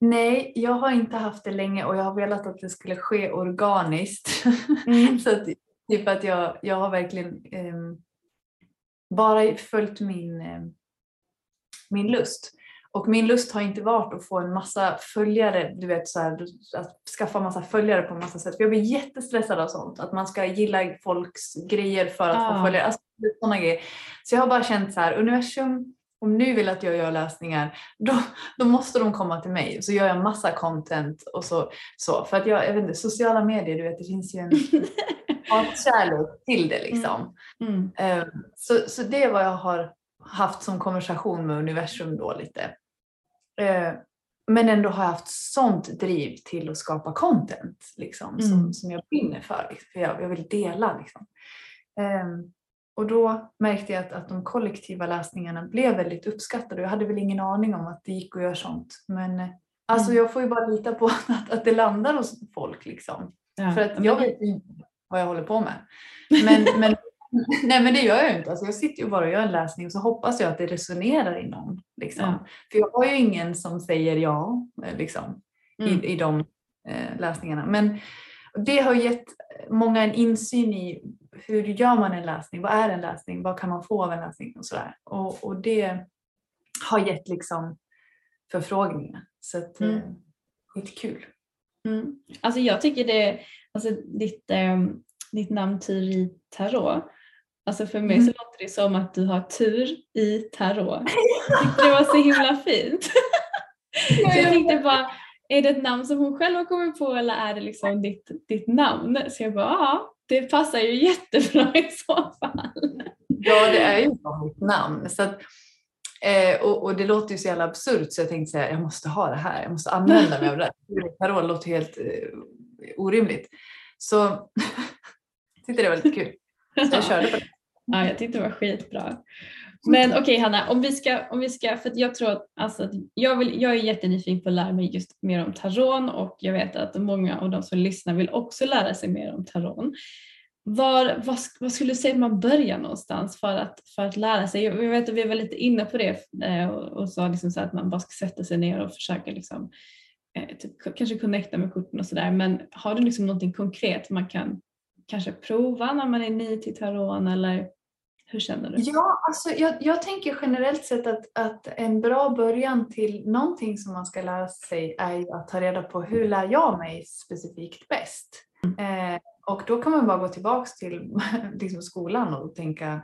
Nej, jag har inte haft det länge och jag har velat att det skulle ske organiskt. Mm. så att, typ att jag, jag har verkligen ehm, bara följt min, ehm, min lust. Och min lust har inte varit att få en massa följare, du vet så här, att skaffa massa följare på massa sätt. För jag blir jättestressad av sånt, att man ska gilla folks grejer för att Ah. få följare. Alltså, såna grejer. Så jag har bara känt så här, universum, om nu vill att jag gör läsningar, då, då måste de komma till mig. Så gör jag massa content och så. så. För att jag, jag vet inte, sociala medier, du vet, det finns ju en hatkärlek till det liksom. Mm. Eh, Så, så det är vad jag har haft som konversation med universum då lite. Eh, Men ändå har jag haft sånt driv till att skapa content liksom, som, Mm. som jag brinner för. Liksom, för jag, jag vill dela. Liksom. Eh, Och då märkte jag att, att de kollektiva läsningarna blev väldigt uppskattade. Jag hade väl ingen aning om att det gick att göra sånt. Men eh, alltså, Mm. jag får ju bara lita på att, att det landar hos folk. Liksom. Ja. För att jag vet ju vad jag håller på med. Men, men, nej men det gör jag inte. Alltså jag sitter ju bara och gör en läsning och så hoppas jag att det resonerar i någon. Liksom. Ja. För jag har ju ingen som säger ja eh, liksom, Mm. i, i de eh, läsningarna. Men det har gett många en insyn i hur gör man en läsning? Vad är en läsning? Vad kan man få av en läsning? Och, sådär. och, och det har gett liksom förfrågningar. Så att, Mm. eh, skitkul. Mm. Alltså jag tycker det, alltså ditt, ehm, ditt namn Tur i tarot, alltså för mig Mm. så låter det som att du har tur i tarot. Det var så himla fint. så jag tänkte bara, är det ett namn som hon själv har kommit på eller är det liksom ditt, ditt namn? Så jag bara, ja, det passar ju jättebra i så fall. Ja, det är ju mitt namn. Så att, eh, och, och det låter ju så jävla absurt så jag tänkte säga jag måste ha det här. Jag måste använda mig av det. Tarot låter helt eh, orimligt. Så jag tyckte det var lite kul. Så jag körde på det. Ja, jag tyckte det var skitbra. Men okej Hanna, om vi ska, om vi ska, för jag tror att, alltså, att jag, vill, jag är jättenyfiken på att lära mig just mer om taron och jag vet att många av de som lyssnar vill också lära sig mer om taron. Var, vad, vad skulle du säga att man börjar någonstans för att, för att lära sig? Jag vet att vi var lite inne på det eh, och, och sa liksom så att man bara ska sätta sig ner och försöka liksom, eh, typ, kanske connecta med korten och sådär. Men har du liksom någonting konkret man kan kanske prova när man är ny till taron eller hur känner du? Ja, alltså jag, jag tänker generellt sett att, att en bra början till någonting som man ska lära sig är att ta reda på hur lär jag mig specifikt bäst? Eh, och då kan man bara gå tillbaks till liksom skolan och tänka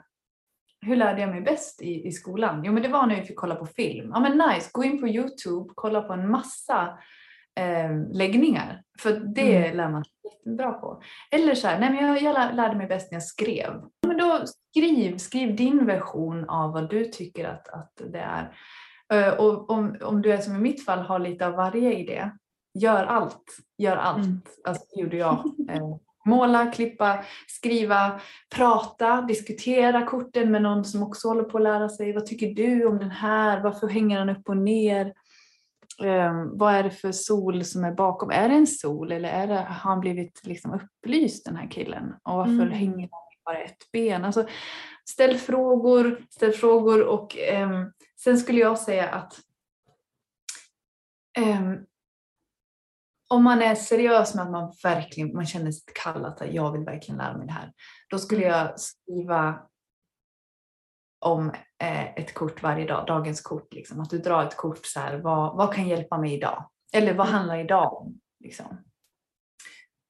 hur lärde jag mig bäst i, i skolan? Jo men det var när vi fick kolla på film. Ja men nice, gå in på Youtube, kolla på en massa eh, läggningar. För det Mm. lär man sig jättebra på. Eller så här, nej men jag, jag lär- lärde mig bäst när jag skrev. Men då skriv, skriv din version av vad du tycker att, att det är. Eh, och om, om du är som i mitt fall har lite av varje idé, gör allt. Gör allt. Mm. Alltså det gjorde jag. Eh, måla, klippa, skriva, prata, diskutera korten med någon som också håller på att lära sig. Vad tycker du om den här? Varför hänger den upp och ner? Um, vad är det för sol som är bakom? Är det en sol eller är det, har han blivit liksom upplyst den här killen? Och varför Mm. hänger han bara ett ben? Alltså, ställ frågor, ställ frågor och ehm, sen skulle jag säga att ehm, om man är seriös med att man verkligen man känner sig kall att jag vill verkligen lära mig det här. Då skulle Mm. jag skriva om eh, ett kort varje dag, dagens kort. Liksom. Att du drar ett kort så här, vad, vad kan hjälpa mig idag? Eller vad Mm. handlar idag om? Liksom.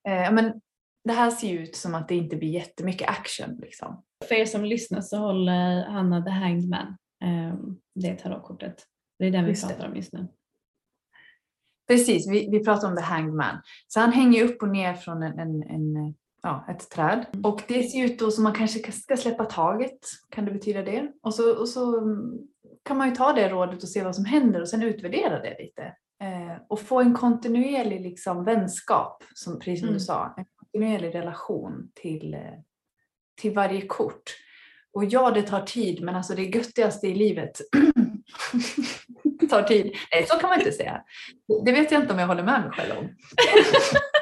Eh, men det här ser ju ut som att det inte blir jättemycket action. Liksom. För er som lyssnar så håller Hanna The Hanged Man. Um, det tarotkortet. Det är den vi Just det. pratar om just nu. Precis, vi, vi pratar om the hanged man. Så han hänger upp och ner från en, en, en, ja, ett träd. Och det ser ut då som man kanske ska släppa taget. Kan det betyda det? Och så, och så mm, kan man ju ta det rådet och se vad som händer och sen utvärdera det lite. Eh, och få en kontinuerlig liksom, vänskap, som, precis som Mm. du sa. En kontinuerlig relation till, eh, till varje kort. Och ja, det tar tid, men alltså det göttigaste i livet tar tid. Nej, så kan man inte säga. Det vet jag inte om jag håller med mig själv om.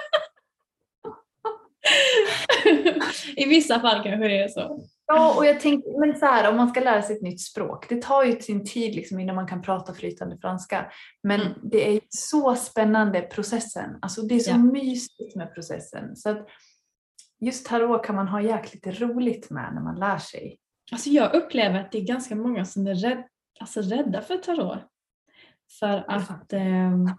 I vissa fall kanske det är så. Ja, och jag tänkte, men så här, om man ska lära sig ett nytt språk, det tar ju sin tid liksom innan man kan prata flytande franska. Men Mm. det är så spännande processen. Alltså det är så Ja. mysigt med processen. Så att just tarot kan man ha jäkligt roligt med när man lär sig. Alltså jag upplever att det är ganska många som är rädd, alltså rädda för tarot. För att ehm,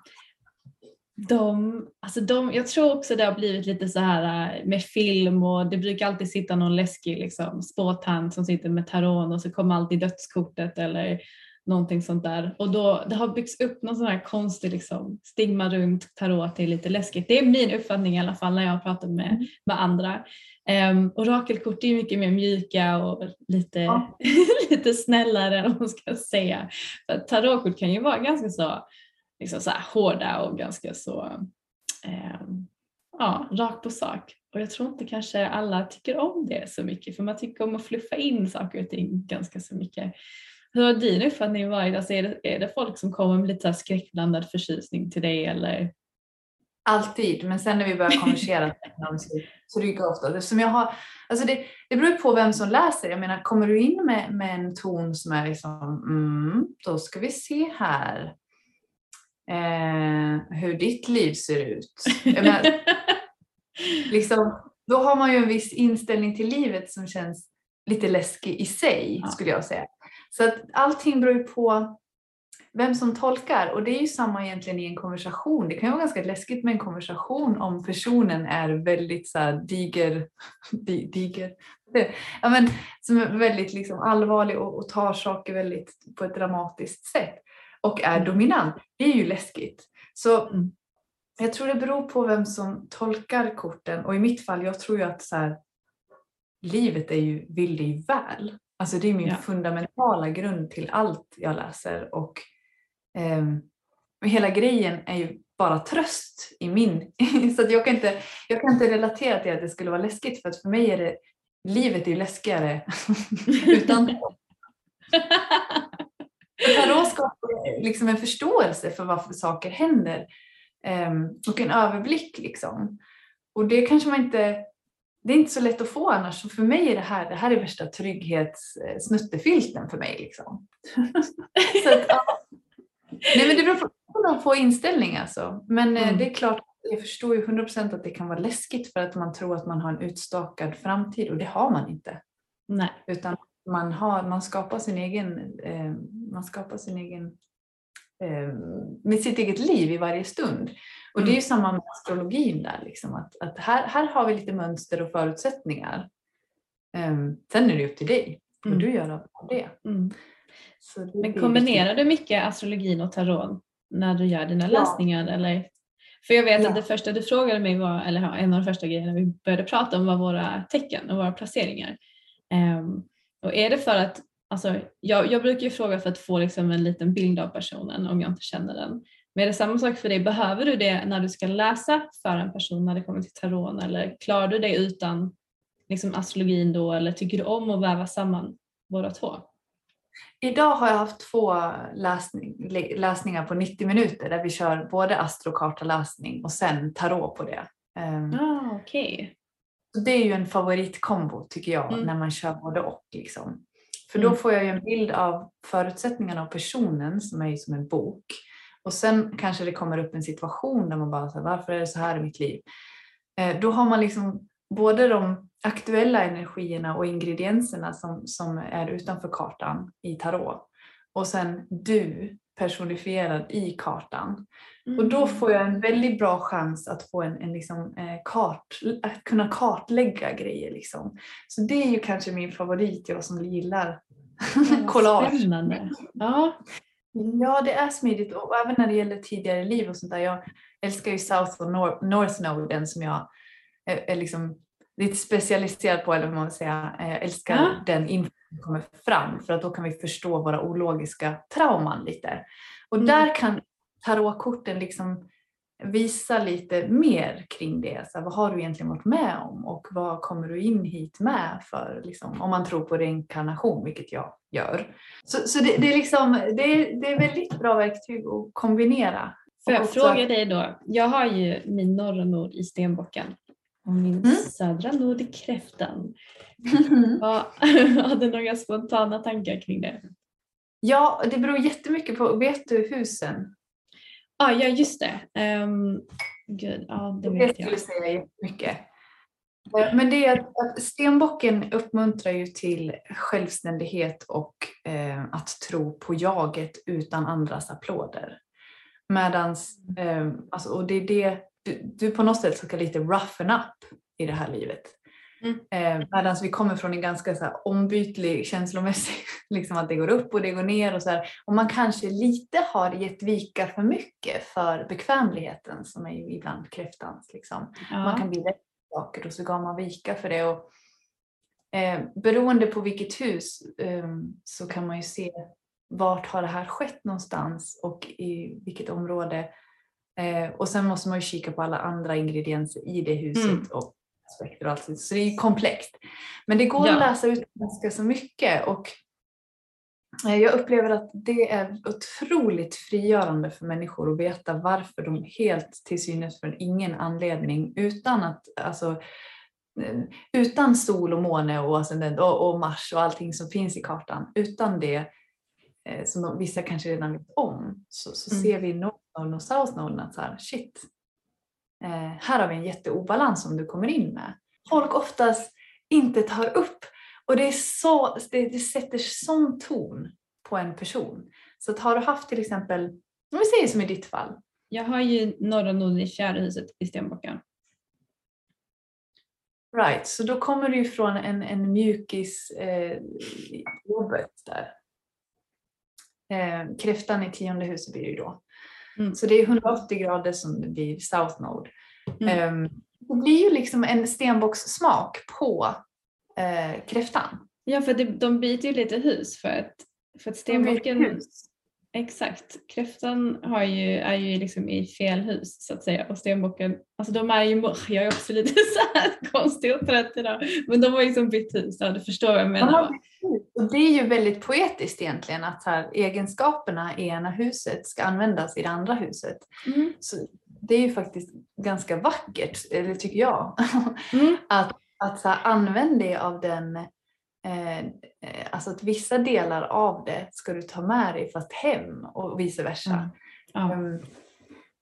de, alltså de, jag tror också det har blivit lite så här eh, med film och det brukar alltid sitta någon läskig liksom, spåtant som sitter med tarot och så kommer alltid dödskortet eller någonting sånt där. Och då, det har byggts upp någon sån här konstig liksom, stigma runt tarot att det är lite läskigt. Det är min uppfattning i alla fall när jag har pratat med, med andra. Um, orakelkort är mycket mer mjuka och lite, Ja. lite snällare om man ska säga. För tarotkort kan ju vara ganska så, liksom så här, hårda och ganska så ehm, ja, rakt på sak. Och jag tror inte kanske alla tycker om det så mycket för man tycker om att fluffa in saker och ting ganska så mycket. Hur har din uppfattning varit? Alltså är, det, är det folk som kommer med lite skräckblandad förtjusning till dig eller? Alltid, men sen när vi börjar konversera så rycker ofta. Eftersom jag har, alltså det, det beror på vem som läser. Jag menar, kommer du in med, med en ton som är liksom, mm, då ska vi se här eh, hur ditt liv ser ut. Menar, liksom, då har man ju en viss inställning till livet som känns lite läskig i sig, Ja. skulle jag säga. Så att allting beror ju på vem som tolkar och det är ju samma egentligen i en konversation. Det kan ju vara ganska läskigt med en konversation om personen är väldigt så här diger, di, diger, ja, men, som är väldigt liksom allvarlig och, och tar saker väldigt på ett dramatiskt sätt och är dominant. Det är ju läskigt. Så Mm. jag tror det beror på vem som tolkar korten och i mitt fall, jag tror ju att så här, livet är ju, vill dig väl. Alltså det är min Ja. fundamentala grund till allt jag läser och ehm, hela grejen är ju bara tröst i min. Så att jag, kan inte, jag kan inte relatera till att det skulle vara läskigt för att för mig är det, livet är ju läskigare utan Tarot skapar liksom en förståelse för varför saker händer ehm, och en överblick. Liksom. Och det kanske man inte, det är inte så lätt att få annars. Så för mig är det här, det här är värsta trygghetssnuttefilten för mig. Liksom. så att, ja. Nej men det beror på, på inställning alltså. Men eh, Mm. det är klart, jag förstår ju 100% att det kan vara läskigt för att man tror att man har en utstakad framtid och det har man inte. Nej. Utan man, har, man skapar sin egen, eh, man skapar sin egen, eh, med sitt eget liv i varje stund. Och det är ju samma med astrologin där, liksom, att, att här, här har vi lite mönster och förutsättningar. Eh, sen är det upp till dig vad Mm. du gör av det. Mm. Det Men kombinerar du mycket astrologin och tarot när du gör dina Ja. läsningar? Eller? För jag vet Ja. att det första du frågade mig var, eller en av de första grejerna vi började prata om var våra tecken och våra placeringar. Ehm, och är det för att, alltså, jag, jag brukar ju fråga för att få liksom en liten bild av personen om jag inte känner den. Men är det samma sak för dig? Behöver du det när du ska läsa för en person när det kommer till tarot eller klarar du det utan liksom, astrologin då eller tycker du om att väva samman båda två? Idag har jag haft två läsning, lä- läsningar på 90 minuter där vi kör både astrokartaläsning och sen tarot på det. Eh, Ah, okej. Så det är ju en favoritkombo tycker jag Mm. när man kör både och. Liksom. För då Mm. får jag ju en bild av förutsättningarna av personen som är ju som en bok. Och sen kanske det kommer upp en situation där man bara säger varför är det så här i mitt liv? Eh, då har man liksom både de aktuella energierna och ingredienserna som, som är utanför kartan i tarot. Och sen du personifierad i kartan. Och då får jag en väldigt bra chans att få en, en liksom, eh, kart, att kunna kartlägga grejer. Liksom. Så det är ju kanske min favorit, jag som gillar Mm. collage. Spännande. Ja. Ja, det är smidigt och även när det gäller tidigare liv och sånt där. Jag älskar ju South och Nor- North Noden som jag är, är liksom lite specialiserad på, eller vad man vill säga. Jag älskar Ja. den info kommer fram för att då kan vi förstå våra ologiska trauman lite. Och Mm. där kan tarotkorten liksom visa lite mer kring det. Så här, vad har du egentligen varit med om och vad kommer du in hit med för, liksom, om man tror på reinkarnation, vilket jag gör. Så, så det, det, är liksom, det, är, det är väldigt bra verktyg att kombinera. Får jag Och också- fråga dig då? Jag har ju min norra nord i stenbocken och min Mm. södra i kräftan. Vad- Har du några spontana tankar kring det? Ja, det beror jättemycket på, vet du husen? Ah, ja, just det. Um, gud, ja, det Det vet skulle jag. säga jättemycket. Eh, Men det är att, att stenbocken uppmuntrar ju till självständighet och eh, att tro på jaget utan andras applåder. Medans, eh, alltså, och det är det, du, du på något sätt ska lite roughen up i det här livet. Mm. Eh, Medan vi kommer från en ganska så här, ombytlig känslomässig, liksom att det går upp och det går ner och så här. Och man kanske lite har gett vika för mycket för bekvämligheten som är ibland kräftans. Liksom. Man Ja. kan bli rädd saker och så gav man vika för det. Och, eh, beroende på vilket hus eh, så kan man ju se vart har det här skett någonstans och i vilket område. Eh, och sen måste man ju kika på alla andra ingredienser i det huset Mm. och aspekter och allt. Så det är ju komplext. Men det går Ja. att läsa ut ganska så mycket och eh, jag upplever att det är otroligt frigörande för människor att veta varför de helt till synes från ingen anledning utan att alltså, eh, utan sol och måne och, ascendent och, och Mars och allting som finns i kartan, utan det eh, som de, vissa kanske redan vet om, så, så Mm. ser vi i North Node och South Node att så här, shit, eh, här har vi en jätteobalans som du kommer in med. Folk oftast inte tar upp och det, är så, det, det sätter sån ton på en person. Så att har du haft till exempel, om vi säger som i ditt fall, Jag har ju norra nord i fjärde huset i stenbocken. right, så då kommer du ju från en, en mjukis eh, jobbet där. Eh, kräftan i tionde huset blir det ju då. Mm. Så det är 180 grader som det blir South Node. Mm. Ehm, det blir ju liksom en stenbockssmak på eh, kräftan. Ja, för det, de byter ju lite hus för att, för att stenbocken... Exakt. Kräftan har ju, är ju liksom i fel hus så att säga och stenbocken, alltså de är ju, jag är också lite så här konstig och trött idag, men de har liksom bytt hus, ja, du förstår vad jag menar Och det är ju väldigt poetiskt egentligen att här, egenskaperna i ena huset ska användas i det andra huset. Mm. Så det är ju faktiskt ganska vackert, eller tycker jag, Mm. att, att så här, använda dig av den, eh, eh, alltså att vissa delar av det ska du ta med dig fast hem och vice versa. Mm. Ja. Um,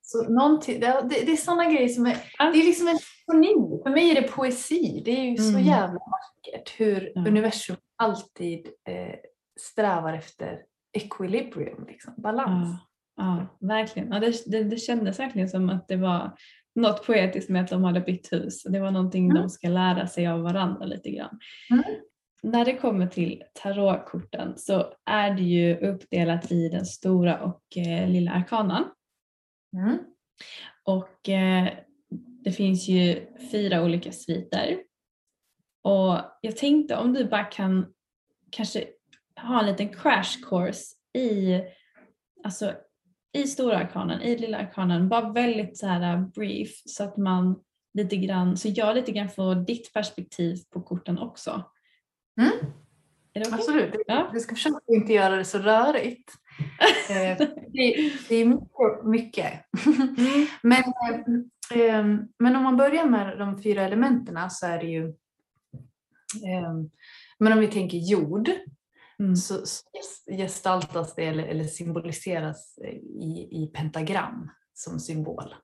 så någonting, det, det, det är sådana grejer som är, det är liksom en symfoni. För mig är det poesi. Det är ju så Mm. jävla vackert hur Ja. universum alltid eh, strävar efter equilibrium, liksom, balans. Ja, ja, verkligen. Ja, det, det, det kändes verkligen som att det var något poetiskt med att de hade bytt hus. Det var någonting Mm. de ska lära sig av varandra lite grann. Mm. När det kommer till tarotkorten så är det ju uppdelat i den stora och eh, lilla arkanan. Mm. Och eh, det finns ju fyra olika sviter. Och jag tänkte om du bara kan kanske ha en liten crash course i, alltså, i stora arkanen, i lilla arkanen, bara väldigt så här uh, brief så att man lite grann, så jag lite grann får ditt perspektiv på korten också. Mm. Okej? Absolut. Ja. Du ska försöka inte göra det så rörigt. Eh, det, det är mycket. mycket. Mm. men, eh, men om man börjar med de fyra elementen så är det ju eh, men om vi tänker jord Mm. så, gestaltas det eller, symboliseras i, i pentagram som symbol.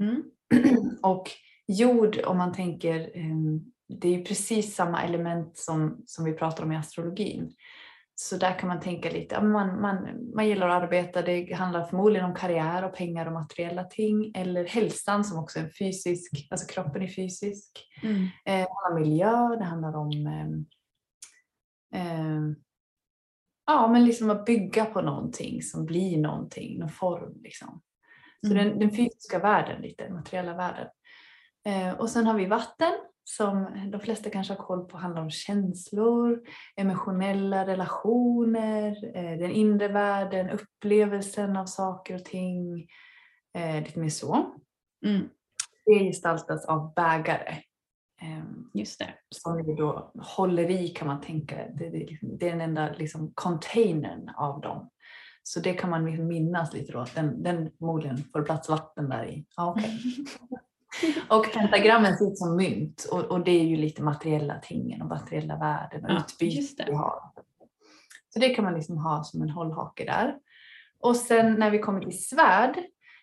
Mm. Och jord, om man tänker, eh, det är ju precis samma element som, som vi pratar om i astrologin. Så där kan man tänka lite, man, man, man gillar att arbeta, det handlar förmodligen om karriär och pengar och materiella ting eller hälsan som också är en fysisk, alltså kroppen är fysisk. Mm. Eh, det handlar om miljö, det handlar om ehm, ja, men liksom att bygga på någonting som blir någonting, någon form. Liksom. Så Mm. den, den fysiska världen, lite, den materiella världen. Eh, och sen har vi vatten som de flesta kanske har koll på handlar om känslor, emotionella relationer, eh, den inre världen, upplevelsen av saker och ting. Eh, lite mer så. Mm. Det gestaltas av bägare. ehm, Just det. som vi då håller i kan man tänka. Det, det, det är den enda liksom, containern av dem. Så det kan man liksom minnas lite då, att den, den förmodligen får plats vatten där i. Ja, okej. och pentagrammen ser ut som mynt och, och det är ju lite materiella tingen och materiella värden och Ja, utbyte vi har. Så det kan man liksom ha som en hållhake där. Och sen när vi kommer till svärd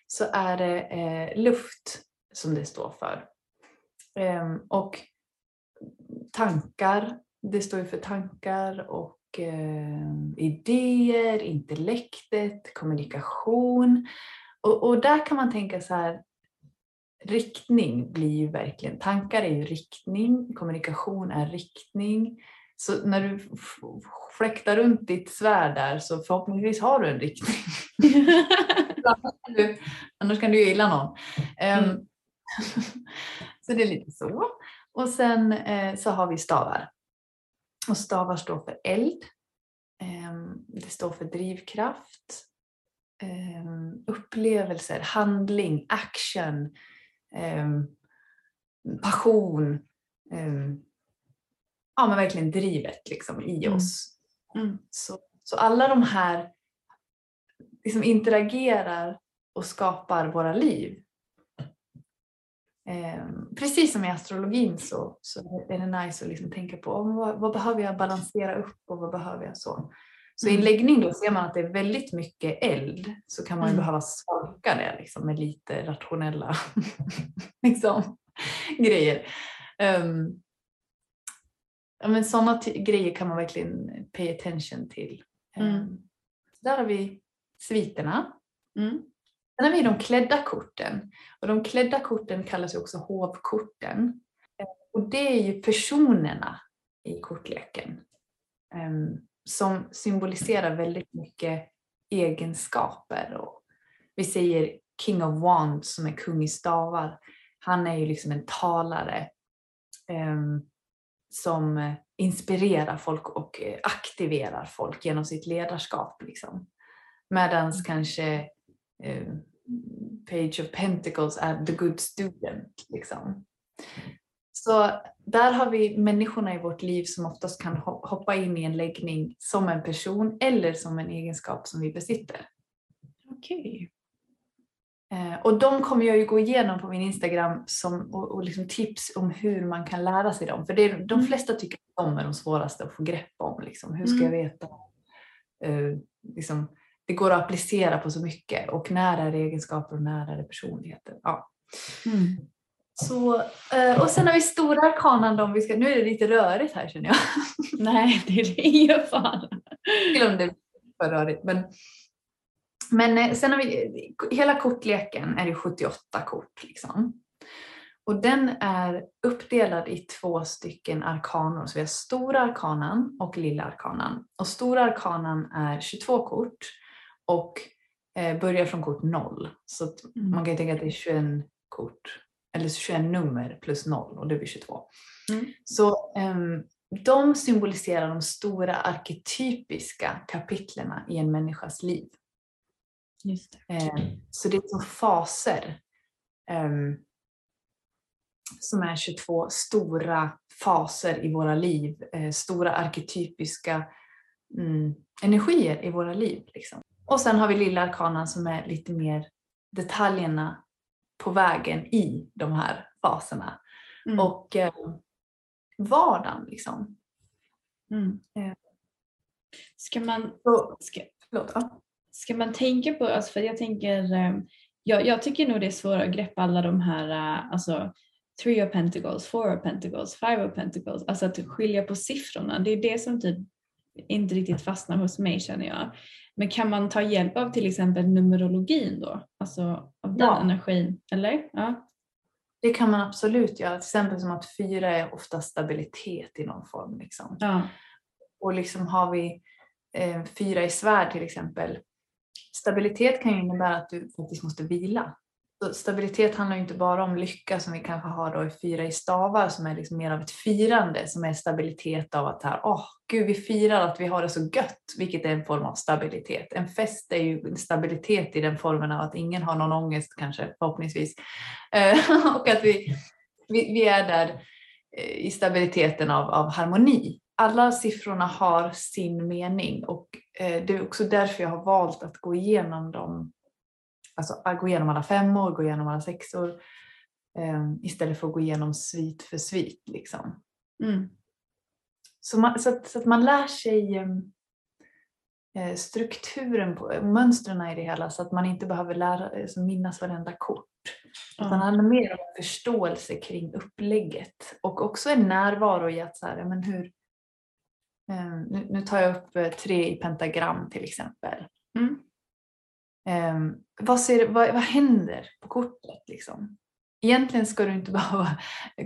så är det eh, luft som det står för. Ehm, och tankar, det står ju för tankar och eh, idéer, intellektet, kommunikation. Och, och där kan man tänka så här, riktning blir ju verkligen, tankar är ju riktning, kommunikation är riktning. Så när du fläktar runt ditt svärd där så förhoppningsvis har du en riktning. annars, kan du, ju illa någon. Ehm, Mm. så det är lite så. Och sen eh, så har vi stavar. Och stavar står för eld. Ehm, det står för drivkraft. ehm, upplevelser, handling, action, passion. ehm, ja men verkligen drivet liksom i Mm. oss. Mm. Så, så alla de här liksom interagerar och skapar våra liv. Ehm, precis som i astrologin så, så är det nice att liksom tänka på vad, vad behöver jag balansera upp och vad behöver jag så. Så i en Mm. läggning då ser man att det är väldigt mycket eld så kan man ju Mm. behöva svalka det liksom, med lite rationella liksom, grejer. Ehm, ja, men sådana grejer kan man verkligen pay attention till. Ehm, där har vi sviterna. Mm. Sen har vi de klädda korten. Och de klädda korten kallas ju också hovkorten. Eh, Och det är ju personerna i kortleken. em, som symboliserar väldigt mycket egenskaper. Och vi säger King of Wands som är kung i stavar. Han är ju liksom en talare. um, Som inspirerar folk och eh, aktiverar folk genom sitt ledarskap. Liksom. Medans kanske um, Page of Pentacles är the good student. Liksom. Så där har vi människorna i vårt liv som oftast kan ho- hoppa in i en läggning som en person eller som en egenskap som vi besitter. Okej. Eh, och de kommer jag ju gå igenom på min Instagram som, och, och liksom tips om hur man kan lära sig dem. För det är, de Mm. flesta tycker att de är de svåraste att få grepp om. Liksom. Hur ska jag veta? Eh, liksom, det går att applicera på så mycket och när är det egenskaper och när är det personligheter. Ja. Mm. Så, eh, och sen har vi stora arkanan. Om vi ska, nu är det lite rörigt här känner jag. Nej, det är ingen fara. Till om det är för rörigt. Men, men eh, sen har vi, hela kortleken är ju 78 kort. Liksom. Och den är uppdelad i två stycken arkanor. Så vi har stora arkanan och lilla arkanan. Och stora arkanan är 22 kort och eh, börjar från kort 0. Så Mm. man kan ju tänka att det är 21 kort. Eller 21 nummer plus 0 och det blir 22. Mm. Så ehm, de symboliserar de stora arketypiska kapitlerna i en människas liv. Just det. Eh, så det är som faser. ehm, som är 22 stora faser i våra liv. Eh, stora arketypiska mm, energier i våra liv. Liksom. Och sen har vi lilla arkanan som är lite mer detaljerna på vägen i de här faserna. Mm. Och eh, vardagen liksom. Mm. Eh. Ska man, ska, ska man tänka på, alltså för jag tänker, eh, jag, jag tycker nog det är svårt att greppa alla de här, eh, alltså three of pentacles, four of pentacles, five of pentacles, alltså att skilja på siffrorna. Det är det som typ inte riktigt fastnar hos mig känner jag. Men kan man ta hjälp av till exempel numerologin då? Alltså av den Ja. energin, eller? Ja. Det kan man absolut göra. Till exempel som att fyra är ofta stabilitet i någon form. Liksom. ja. Och liksom har vi eh, fyra i svärd till exempel. Stabilitet kan ju innebära att du faktiskt måste vila. Stabilitet handlar ju inte bara om lycka som vi kanske har då i fyra i stavar som är liksom mer av ett firande som är stabilitet av att här, åh gud vi firar att vi har det så gött, vilket är en form av stabilitet. En fest är ju stabilitet i den formen av att ingen har någon ångest kanske förhoppningsvis. Eh, och att vi, vi, vi är där eh, i stabiliteten av, av harmoni. Alla siffrorna har sin mening och eh, det är också därför jag har valt att gå igenom dem alltså att gå igenom alla femmor, gå igenom alla sexor eh, istället för att gå igenom svit för svit. Liksom. Mm. Så, man, så, att, så att man lär sig eh, strukturen, på, mönstren i det hela så att man inte behöver lära, alltså minnas varenda kort. Ja. Utan handlar mer om förståelse kring upplägget och också en närvaro i att så här, men hur, eh, nu, nu tar jag upp eh, tre i pentagram till exempel. Mm. Eh, vad, ser, vad, vad händer på kortet? Liksom? Egentligen ska du inte behöva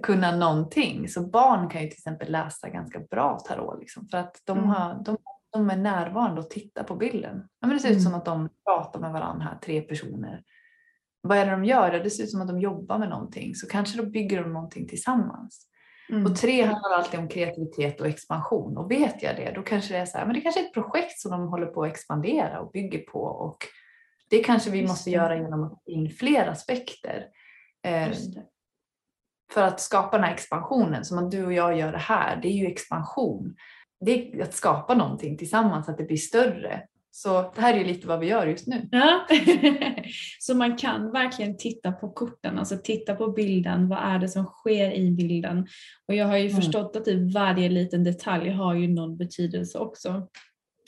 kunna någonting. Så barn kan ju till exempel läsa ganska bra tarot. Liksom, för att de, Mm. har, de, de är närvarande och tittar på bilden. Ja, men det ser ut Mm. som att de pratar med varandra här, tre personer. Vad är det de gör? Det ser ut som att de jobbar med någonting. Så kanske då bygger de någonting tillsammans. Mm. Och tre handlar alltid om kreativitet och expansion. Och vet jag det, då kanske det är så här, men det kanske är ett projekt som de håller på att expandera och bygger på. Och det kanske vi måste göra genom att få in fler aspekter. Eh, för att skapa den här expansionen, som att du och jag gör det här, det är ju expansion. Det är att skapa någonting tillsammans, att det blir större. Så det här är ju lite vad vi gör just nu. Ja. så man kan verkligen titta på korten, alltså titta på bilden, vad är det som sker i bilden? Och jag har ju Mm. förstått att typ varje liten detalj har ju någon betydelse också.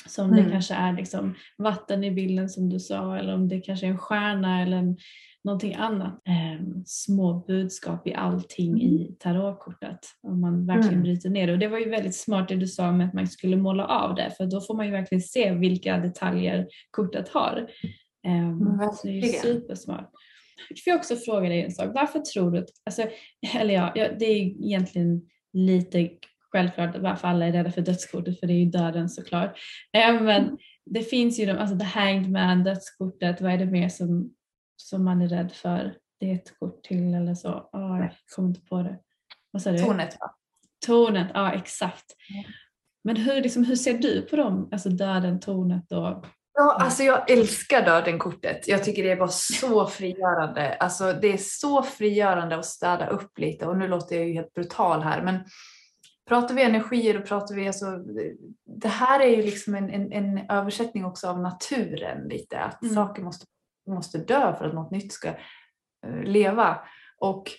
Så om det Mm. kanske är liksom vatten i bilden som du sa eller om det kanske är en stjärna eller en, någonting annat. Ehm, små budskap i allting i tarotkortet. Om man verkligen Mm. bryter ner det. Och det var ju väldigt smart det du sa med att man skulle måla av det för då får man ju verkligen se vilka detaljer kortet har. Ehm, Mm, så det är ju supersmart. Får jag också fråga dig en sak. Varför tror du att, alltså, eller ja, det är egentligen lite självklart varför alla är rädda för dödskortet för det är ju döden såklart. Men det finns ju de, alltså the hanged man, dödskortet, vad är det mer som, som man är rädd för? Det är ett kort till eller så. Ah, jag kommer inte på det. Vad sa du? Tornet va? Tornet, ja exakt. Ja. Men hur, liksom, hur ser du på dem? Alltså döden, tornet och... Ja, alltså jag älskar döden-kortet. Jag tycker det är bara så frigörande. Alltså det är så frigörande att städa upp lite. Och nu låter jag ju helt brutal här, men pratar vi energier och pratar vi alltså, det här är ju liksom en, en, en översättning också av naturen lite. Att Mm. saker måste, måste dö för att något nytt ska eh, leva. Och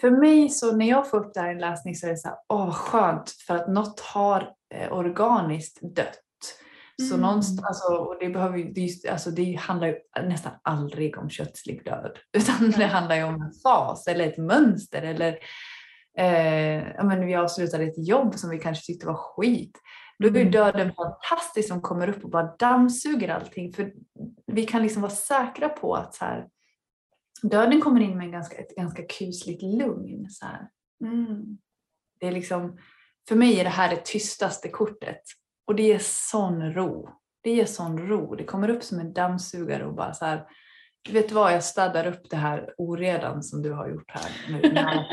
för mig så när jag får upp det här i en läsning så är det så här, åh skönt för att något har eh, organiskt dött. Så Mm. någonstans, alltså, och det, behöver, det, alltså, det handlar ju nästan aldrig om kötslig död. Utan det handlar ju om en fas eller ett mönster. Eller, eh, ja, men vi avslutade ett jobb som vi kanske tyckte var skit. Då är Mm. döden fantastisk som kommer upp och bara dammsuger allting. För vi kan liksom vara säkra på att så här, döden kommer in med en ganska, ett ganska kusligt lugn. Så. Mm. Det är liksom, för mig är det här det tystaste kortet. Och det är sån ro. Det ger sån ro. Det kommer upp som en dammsugare och bara så här. Du vet vad, jag städar upp det här oredan som du har gjort här nu. Med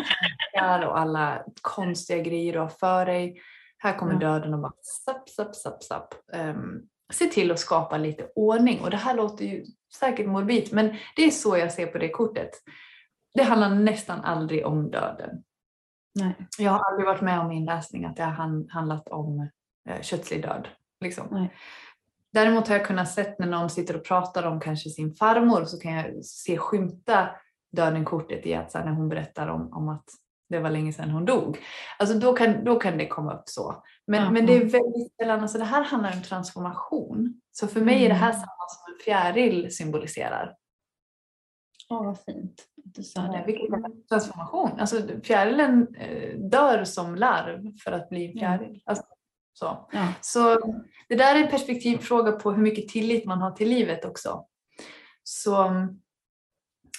alla och alla konstiga grejer du har för dig. Här kommer döden och bara sapp, sapp, sapp, sapp. Um, se till att skapa lite ordning. Och det här låter ju säkert morbid, men det är så jag ser på det kortet. Det handlar nästan aldrig om döden. Nej. Jag har aldrig varit med om i en läsning att det har han- handlat om eh, kötslig död. Liksom. Däremot har jag kunnat sett när någon sitter och pratar om kanske sin farmor så kan jag se skymta döden-kortet i att här, när hon berättar om, om att det var länge sedan hon dog. Alltså då kan, då kan det komma upp så. Men, Ja, men det är väldigt sällan, alltså det här handlar om transformation. Så för mig är det här Mm. samma som en fjäril symboliserar. Åh vad fint att du sa det. vilket är transformation. Alltså fjärilen eh, dör som larv för att bli en fjäril. Alltså, Så. Ja. så det där är en perspektivfråga på hur mycket tillit man har till livet också. Så mm,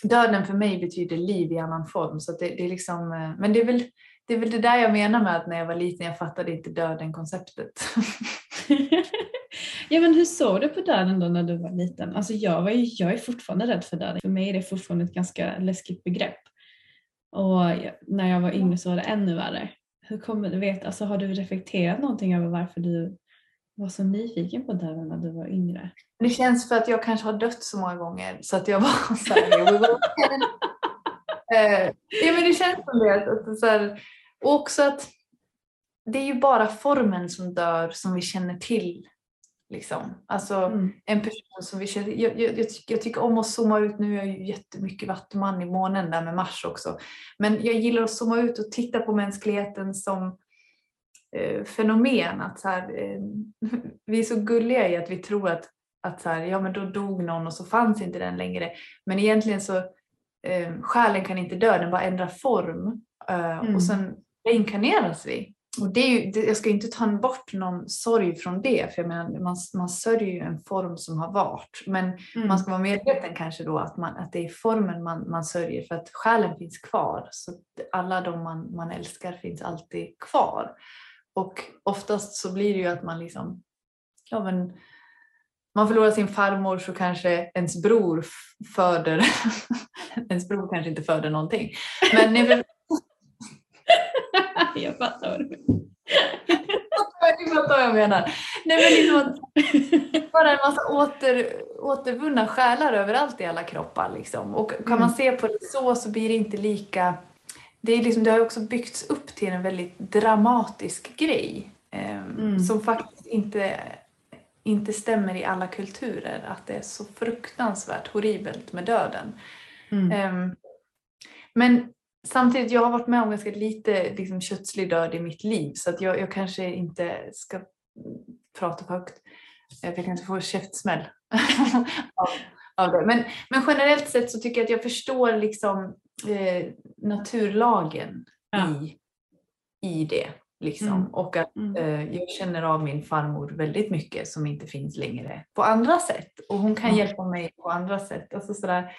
döden för mig betyder liv i annan form. Så det, det är liksom, eh, men det är, väl, det är väl det där jag menar med att när jag var liten jag fattade inte döden-konceptet. ja men hur såg du på döden då när du var liten? Alltså jag, var ju, jag är fortfarande rädd för döden. För mig är det fortfarande ett ganska läskigt begrepp. Och när jag var yngre så var det ännu värre. Hur kommer vet, alltså har du reflekterat någonting över varför du var så nyfiken på döden när du var yngre? Det känns för att jag kanske har dött så många gånger så att jag var så här, we will eh, ja men det känns som det. Att, så här, och också att det är ju bara formen som dör som vi känner till. Liksom. Alltså Mm. en person som vi känner jag, jag, jag, tycker, om att zooma ut, nu är jag ju jättemycket vattuman i månen där med Mars också. Men jag gillar att zooma ut och titta på mänskligheten som eh, fenomen. Att så här, eh, vi är så gulliga i att vi tror att, att så här, ja, men då dog någon och så fanns inte den längre. Men egentligen så eh, själen kan inte dö, den bara ändrar form. Eh, Mm. Och sen reinkarneras vi. Och det är ju, det, jag ska inte ta bort någon sorg från det, för jag menar, man, man sörjer ju en form som har varit. Men Mm. man ska vara medveten kanske då att, man, att det är formen man, man sörjer för att själen finns kvar. Så alla de man, man älskar finns alltid kvar. Och oftast så blir det ju att man liksom, ja men man förlorar sin farmor så kanske ens bror föder, ens bror kanske inte föder någonting. Men jag fattar vad du menar. ni fattar vad jag menar. Nej men liksom att bara en massa åter, återvunna själar överallt i alla kroppar. Liksom. Och kan man Mm. se på det så så blir det inte lika... Det, är liksom, det har också byggts upp till en väldigt dramatisk grej. Eh, Mm. Som faktiskt inte, inte stämmer i alla kulturer. Att det är så fruktansvärt horribelt med döden. Mm. Ehm, men samtidigt, jag har varit med om ganska lite liksom, kötslig död i mitt liv så att jag, jag kanske inte ska mm, prata för högt. Jag kanske får käftsmäll av, av det. Men, men generellt sett så tycker jag att jag förstår liksom, eh, naturlagen Ja. i, i det. Liksom. Mm. Och att Mm. eh, jag känner av min farmor väldigt mycket som inte finns längre på andra sätt. Och hon kan Ja. hjälpa mig på andra sätt. Alltså sådär,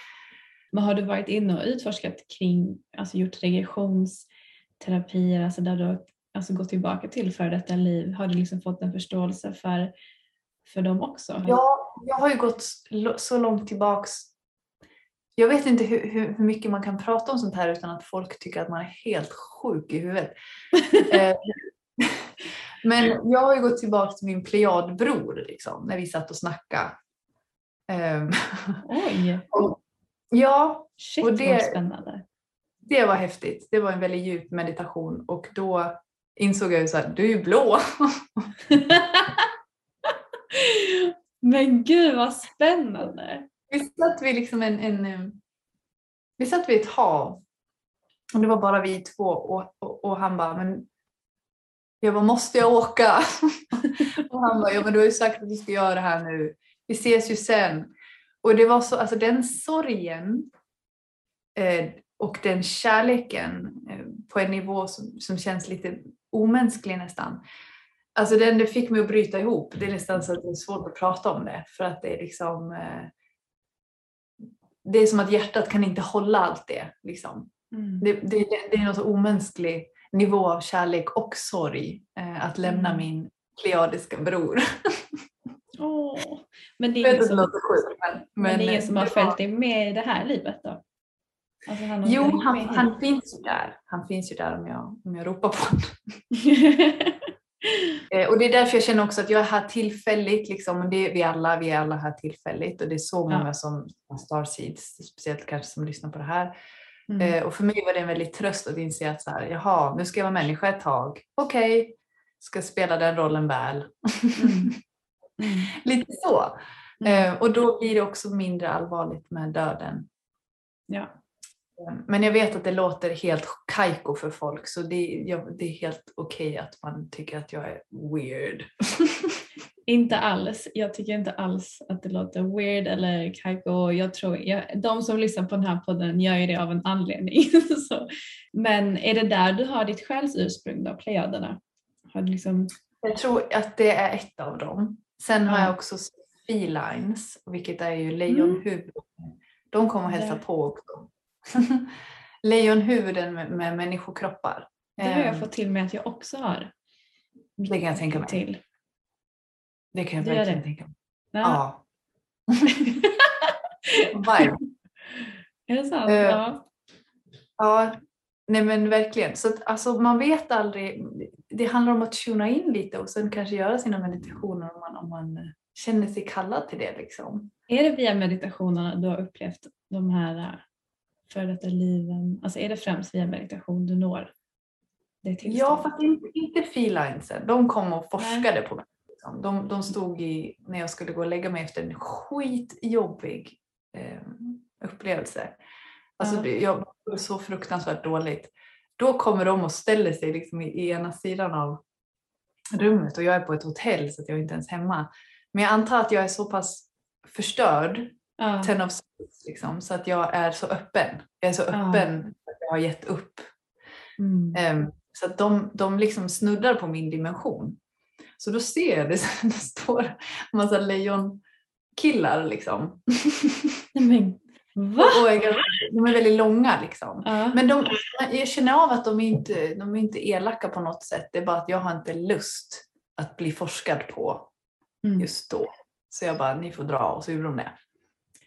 Men har du varit inne och utforskat kring, alltså gjort regressionsterapier, alltså där du har alltså gått tillbaka till före detta liv? Har du liksom fått en förståelse för, för dem också? Ja, jag har ju gått så långt tillbaks. Jag vet inte hur, hur, hur mycket man kan prata om sånt här utan att folk tycker att man är helt sjuk i huvudet. Eh, Men jag har ju gått tillbaka till min plejadbror liksom, när vi satt och snackade. Ehm, Oj, Ja, shit Och det- vad spännande. det var häftigt. Det var en väldigt djup meditation och då insåg jag ju så här, du är ju blå. Men gud vad spännande. Vi satt vid liksom en, en eh, vi satt vid ett hav och det var bara vi två och, och, och han bara, men jag bara, måste jag åka? och han bara, ja men du har ju sagt att du ska göra det här nu. Vi ses ju sen. Och det var så, alltså den sorgen eh, och den kärleken eh, på en nivå som, som känns lite omänsklig nästan. Alltså den det fick mig att bryta ihop. Det är nästan så att det är svårt att prata om det för att det är liksom eh, det är som att hjärtat kan inte hålla allt det. Liksom. Mm. Det, det, det är någon så omänsklig nivå av kärlek och sorg eh, att lämna Mm. min pleiadiska bror. Åh. Men det är ingen som, låter sjukt men, men det är ingen som har följt dig med i det här livet då? Alltså han Jo, han, han finns ju där. Han finns ju där om jag, om jag ropar på honom. Eh, och det är därför jag känner också att jag är här tillfälligt. Liksom, det är vi alla, vi är alla här tillfälligt. Och det är så Ja. många som har starseeds, speciellt kanske som lyssnar på det här. Mm. Eh, och för mig var det en väldigt tröst att inse att så här, jaha, nu ska jag vara människa ett tag. Okej, ska spela den rollen väl. Mm. Mm. Lite så. Mm. Eh, och då blir det också mindre allvarligt med döden. Ja. Eh, Men jag vet att det låter helt kajko för folk så det, ja, det är helt okej att man tycker att jag är weird. Inte alls. Jag tycker inte alls att det låter weird eller kajko. Jag tror, jag, de som lyssnar på den här podden gör ju det av en anledning. så. Men är det där du har ditt själsursprung då, plejaderna? Har du liksom Jag tror att det är ett av dem. Sen har Ja. jag också felines, vilket är ju lejonhuvud. De kommer att hälsa Där. på också. lejonhuvuden med, med människokroppar. Det har jag Ehm, fått till mig att jag också har. Det kan jag tänka mig. Till. Det kan jag Du verkligen tänka mig. Ja. Ja. Vibe. Är det sant? Eh, ja. Ja, nej men verkligen. Så att, alltså, man vet aldrig. Det handlar om att tuna in lite och sen kanske göra sina meditationer om man, om man eh, känner sig kallad till det. Liksom. Är det via meditationerna du har upplevt de här äh, före detta liven? Alltså är det främst via meditation du når det Ja, tillståndet? fast inte, inte feelinesen. De kom och forskade på mig. liksom. De, de stod i, när jag skulle gå och lägga mig efter en skitjobbig eh, upplevelse. Alltså Ja. jag var så fruktansvärt dåligt. Då kommer de och ställer sig liksom i, ena sidan av rummet och jag är på ett hotell så att jag är inte ens hemma. Men jag antar att jag är så pass förstörd, Ja. ten of swords, liksom, så att jag är så öppen. Jag är så Ja. öppen att jag har gett upp. Mm. Ehm, så att de, de liksom snuddar på min dimension. Så då ser jag det, det står en massa lejonkillar liksom. Men, va? Och är, ganska- de är väldigt långa liksom. Ja. Men de, jag känner av att de är, inte, de är inte elaka på något sätt. Det är bara att jag har inte lust att bli forskad på Mm. just då. Så jag bara, ni får dra och så gjorde de det.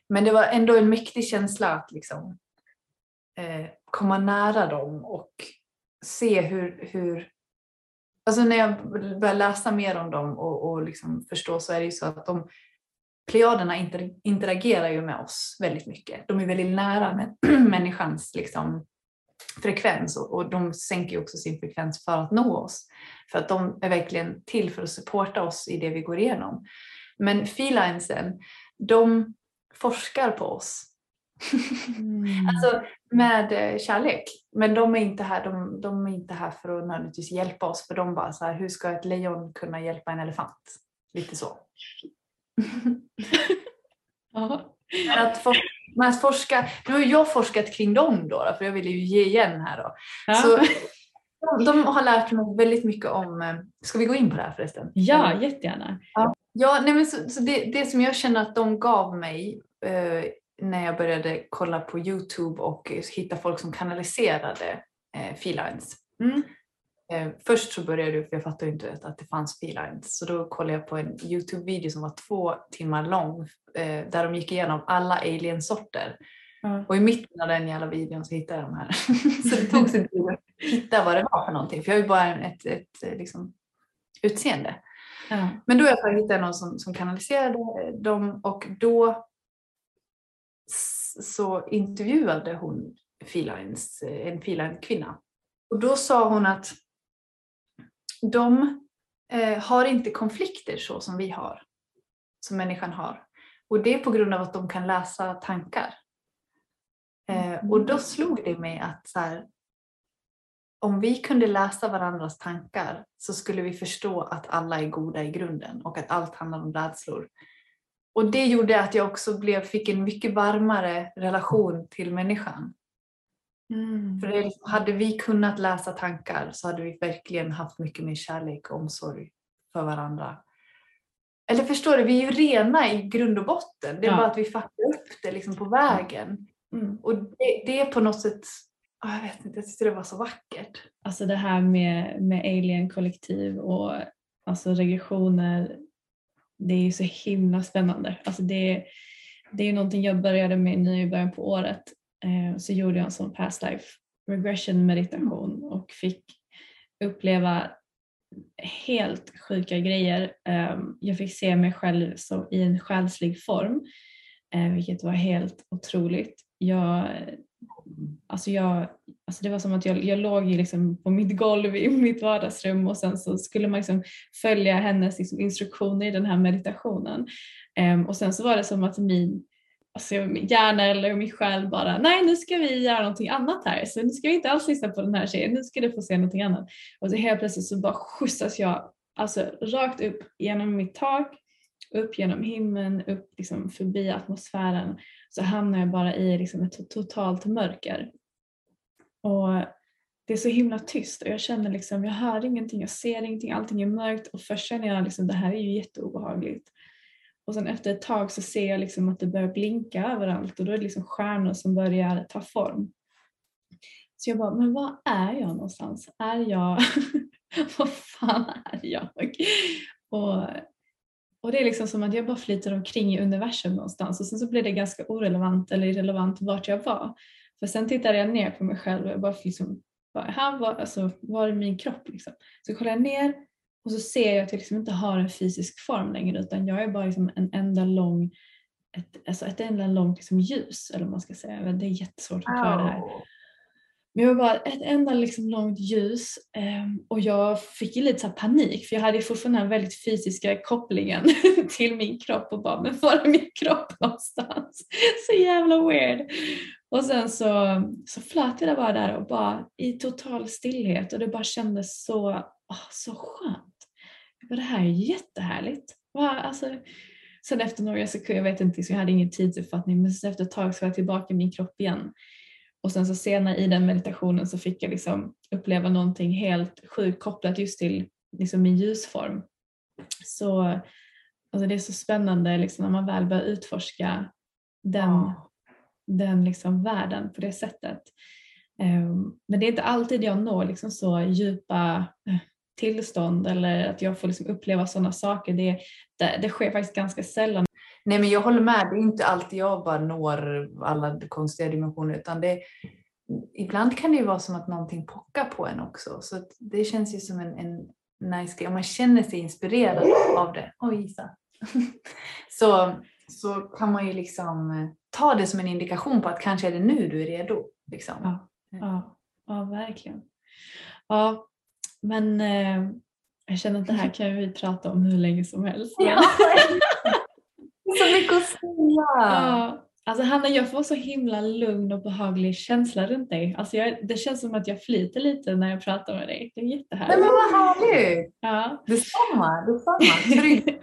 Men det var ändå en mäktig känsla att liksom eh, komma nära dem och se hur, hur Alltså när jag börjar läsa mer om dem och, och liksom förstå så är det ju så att de Plejaderna inter, interagerar ju med oss väldigt mycket. De är väldigt nära med människans liksom, frekvens och, och de sänker ju också sin frekvens för att nå oss. För att de är verkligen till för att supporta oss i det vi går igenom. Men felinesen, de forskar på oss. Mm. Alltså med eh, kärlek. Men de är inte här, de, de är inte här för att nödvändigtvis hjälpa oss. För de bara så här, hur ska ett lejon kunna hjälpa en elefant? Lite så. Ja. Men att, for, men att forska, nu har jag forskat kring dem då, då för jag vill ju ge igen här då. Ja. Så, de, de har lärt mig väldigt mycket om, eh, ska vi gå in på det här förresten? ja, jättegärna. Ja, nej men så, så det, det som jag känner att de gav mig eh, när jag började kolla på Youtube och hitta folk som kanaliserade eh, felines. Mm. Eh, först så började jag, för jag fattade inte att, att det fanns felines, så då kollade jag på en Youtube-video som var två timmar lång eh, där de gick igenom alla aliensorter. Ja. Och i mitten av den jävla videon så hittade jag de här. så det tog sin tid att hitta vad det var för någonting, för jag har ju bara ett, ett, ett liksom, utseende. Ja. Men då fall hittade jag någon som, som kanaliserade dem och då så intervjuade hon felines, en feline kvinna. Och då sa hon att de eh, har inte konflikter så som vi har, som människan har. Och det är på grund av att de kan läsa tankar. Eh, och då slog det mig att så här, om vi kunde läsa varandras tankar så skulle vi förstå att alla är goda i grunden och att allt handlar om rädslor. Och det gjorde att jag också blev, fick en mycket varmare relation till människan. Mm. För liksom- hade vi kunnat läsa tankar så hade vi verkligen haft mycket mer kärlek och omsorg för varandra. Eller förstår du, vi är ju rena i grund och botten. Det är Ja. bara att vi fattar upp det liksom på vägen. Mm. Och det, det är på något sätt, jag vet inte, jag tyckte det var så vackert. Alltså det här med, med alien-kollektiv och alltså regressioner. Det är ju så himla spännande. Alltså det, det är ju någonting jag började med nu i början på året. Eh, så gjorde jag en sån past life regression meditation och fick uppleva helt sjuka grejer. Eh, jag fick se mig själv som, i en själslig form eh, vilket var helt otroligt. Jag, alltså jag, alltså det var som att jag, jag låg liksom på mitt golv i mitt vardagsrum och sen så skulle man liksom följa hennes liksom instruktioner i den här meditationen. Ehm, och sen så var det som att min, alltså min hjärna eller min själ bara, nej nu ska vi göra någonting annat här, så nu ska vi inte alls lyssna på den här tjejen, nu ska du få se någonting annat. Och så helt plötsligt så bara skjutsas jag alltså rakt upp genom mitt tak, upp genom himlen, upp liksom förbi atmosfären så hamnar jag bara i liksom ett totalt mörker. Och det är så himla tyst och jag känner liksom, jag hör ingenting, jag ser ingenting, allting är mörkt och först känner jag liksom det här är ju jätteobehagligt. Och sen efter ett tag så ser jag liksom att det börjar blinka överallt och då är det liksom stjärnor som börjar ta form. Så jag bara, men var är jag någonstans? Är jag, vad fan är jag? Och, och det är liksom som att jag bara flyter omkring i universum någonstans och sen så blir det ganska orelevant eller irrelevant vart jag var. För sen tittade jag ner på mig själv och jag bara liksom, här var, alltså, var är min kropp liksom? Så kollar jag ner och så ser jag att jag liksom inte har en fysisk form längre utan jag är bara liksom en enda lång ett, alltså ett enda långt liksom ljus eller vad man ska säga. Det är jättesvårt att förklara det här. Men jag var bara ett enda liksom långt ljus ehm, och jag fick ju lite så panik för jag hade fortfarande den väldigt fysiska kopplingen till min kropp och bara men var är min kropp någonstans? Så jävla weird. Och sen så, så flöt jag bara där och bara i total stillhet och det bara kändes så, oh, så skönt. Det här är jättehärligt. Alltså, sen efter några sekunder, jag vet inte, så jag hade ingen tidsuppfattning men efter ett tag så var jag tillbaka i min kropp igen. Och sen så senare i den meditationen så fick jag liksom uppleva någonting helt sjukt kopplat just till liksom min ljusform. Så alltså det är så spännande liksom när man väl börjar utforska den, ja. den liksom världen på det sättet. Um, men det är inte alltid jag når liksom så djupa eh, tillstånd eller att jag får liksom uppleva sådana saker. Det, det, det sker faktiskt ganska sällan. Nej men jag håller med, det är inte alltid jag bara når alla konstiga dimensioner utan det, ibland kan det ju vara som att någonting pockar på en också. Så det känns ju som en, en nice grej. Om man känner sig inspirerad av det, oj Isa. så, så kan man ju liksom eh, ta det som en indikation på att kanske är det nu du är redo. Liksom. Ja, ja, ja verkligen. Ja, men eh, jag känner att det här kan vi prata om hur länge som helst. Ja. så mycket att säga. Ja. Alltså Hanna, jag får så himla lugn och behaglig känsla runt dig. Alltså jag, det känns som att jag flyter lite när jag pratar med dig. Det är jättehärligt. Men vad härligt! Ja. Detsamma, detsamma. Trygg.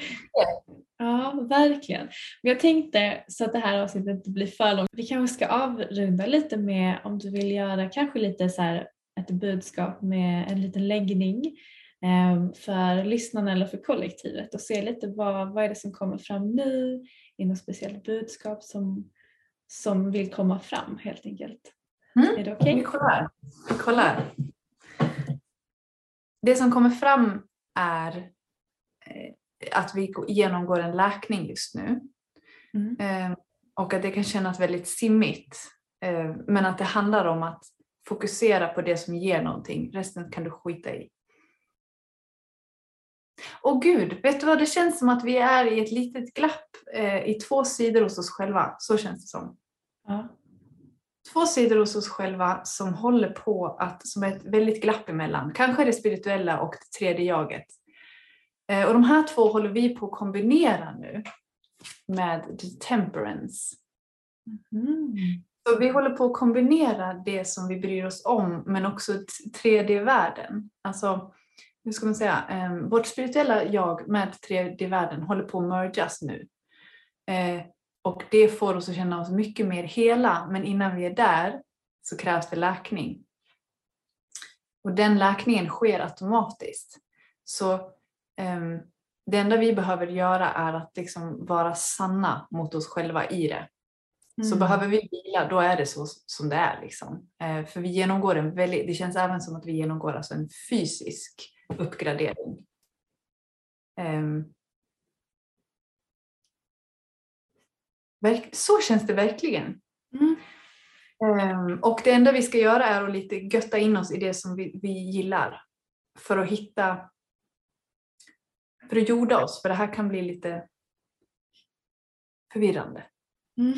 ja, verkligen. Men jag tänkte så att det här avsnittet inte blir för långt. Vi kanske ska avrunda lite med om du vill göra kanske lite så här ett budskap med en liten läggning eh, för lyssnarna eller för kollektivet och se lite vad, vad är det som kommer fram nu i något speciellt budskap som, som vill komma fram helt enkelt. Mm. Är det okej? Okay? Vi kollar. Vi kollar. Det som kommer fram är eh, att vi genomgår en läkning just nu. Mm. Eh, och att det kan kännas väldigt simmigt. Men att det handlar om att fokusera på det som ger någonting. Resten kan du skita i. Och gud, vet du vad? Det känns som att vi är i ett litet glapp eh, i två sidor hos oss själva. Så känns det som. Ja. Två sidor hos oss själva som håller på att, som är ett väldigt glapp emellan. Kanske det spirituella och det tredje jaget. Eh, och de här två håller vi på att kombinera nu med the temperance. Mm. Så vi håller på att kombinera det som vi bryr oss om men också 3D-världen. Alltså hur ska man säga, eh, vårt spirituella jag med 3D-världen håller på att mergas nu. Eh, och det får oss att känna oss mycket mer hela, men innan vi är där så krävs det läkning. Och den läkningen sker automatiskt. Så eh, det enda vi behöver göra är att liksom vara sanna mot oss själva i det. Mm. Så behöver vi vila, då är det så som det är. Liksom. Eh, för vi genomgår en väldigt, det känns även som att vi genomgår alltså en fysisk uppgradering. Um, så känns det verkligen. Mm. Um, och det enda vi ska göra är att lite götta in oss i det som vi, vi gillar. För att hitta, för att jorda oss, för det här kan bli lite förvirrande. Mm.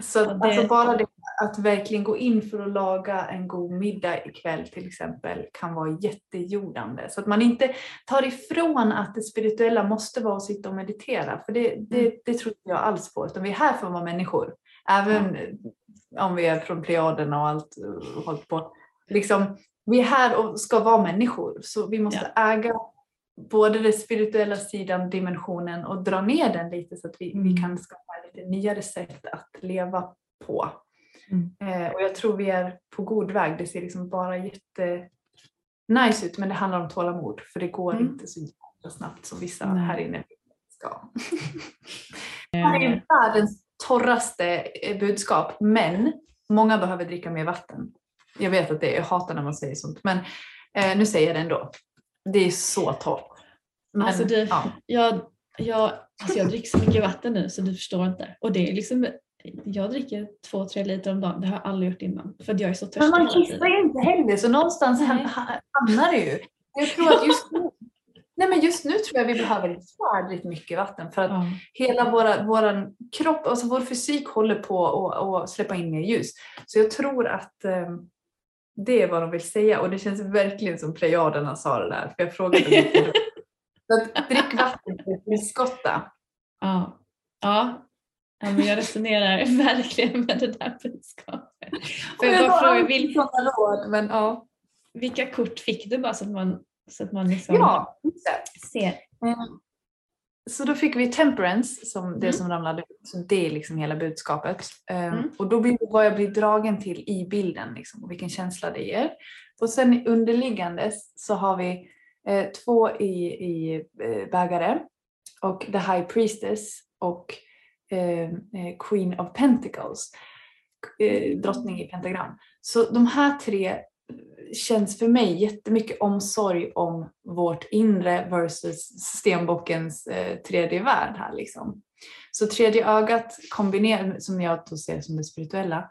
Så det... alltså bara det att verkligen gå in för att laga en god middag ikväll till exempel kan vara jättejordande. Så att man inte tar ifrån att det spirituella måste vara att sitta och meditera. För det, det, mm. det tror jag alls på. Utan vi är här för att vara människor. Även om vi är från Plejaderna och allt och hållit på. Liksom, vi är här och ska vara människor. Så vi måste ja. äga både den spirituella sidan, dimensionen och dra ner den lite så att vi, mm. vi kan skapa lite nyare sätt att leva på. Mm. Eh, och jag tror vi är på god väg. Det ser liksom bara jätte nice ut men det handlar om tålamod för det går Mm. inte så snabbt som vissa Nej. här inne ska. Det här är världens torraste eh, budskap men många behöver dricka mer vatten. Jag vet att det är, jag hatar när man säger sånt men eh, nu säger jag det ändå. Det är så torrt. Men, Alltså du, ja. jag, jag, alltså jag dricker så mycket vatten nu så du förstår inte. Och det är liksom, jag dricker två, tre liter om dagen. Det har jag aldrig gjort innan. För att jag är så törstig Men man kissar ju inte heller så någonstans Nej. ham- ha- hamnar det ju. Jag tror att just nu, nej men just nu tror jag vi behöver jävligt mycket vatten för att Ja. hela våra, våran kropp, alltså vår fysik håller på att att släppa in mer ljus. Så jag tror att eh, det är vad de vill säga och det känns verkligen som Plejaderna sa det där. För jag frågade dem. Så att drick vatten för tillskotta. Ja. Ja. ja, men jag resonerar verkligen med det där budskapet. Jag bara fråga, vil, sådana råd, men ja. vilka kort fick du bara så att man, så att man liksom Ja, ser? Eh, Så då fick vi temperance som det Mm. som ramlade ut. Så det är liksom hela budskapet. Eh, Mm. Och då blir vad jag blir dragen till i bilden liksom, och vilken känsla det ger. Och sen underliggandes så har vi eh, två i, i eh, bägare och The High Priestess och eh, eh, Queen of Pentacles. Eh, drottning i pentagram. Så de här tre känns för mig jättemycket omsorg om vårt inre versus stenbockens eh, tredje värld här liksom. Så tredje ögat kombinerat, som jag då ser som det spirituella,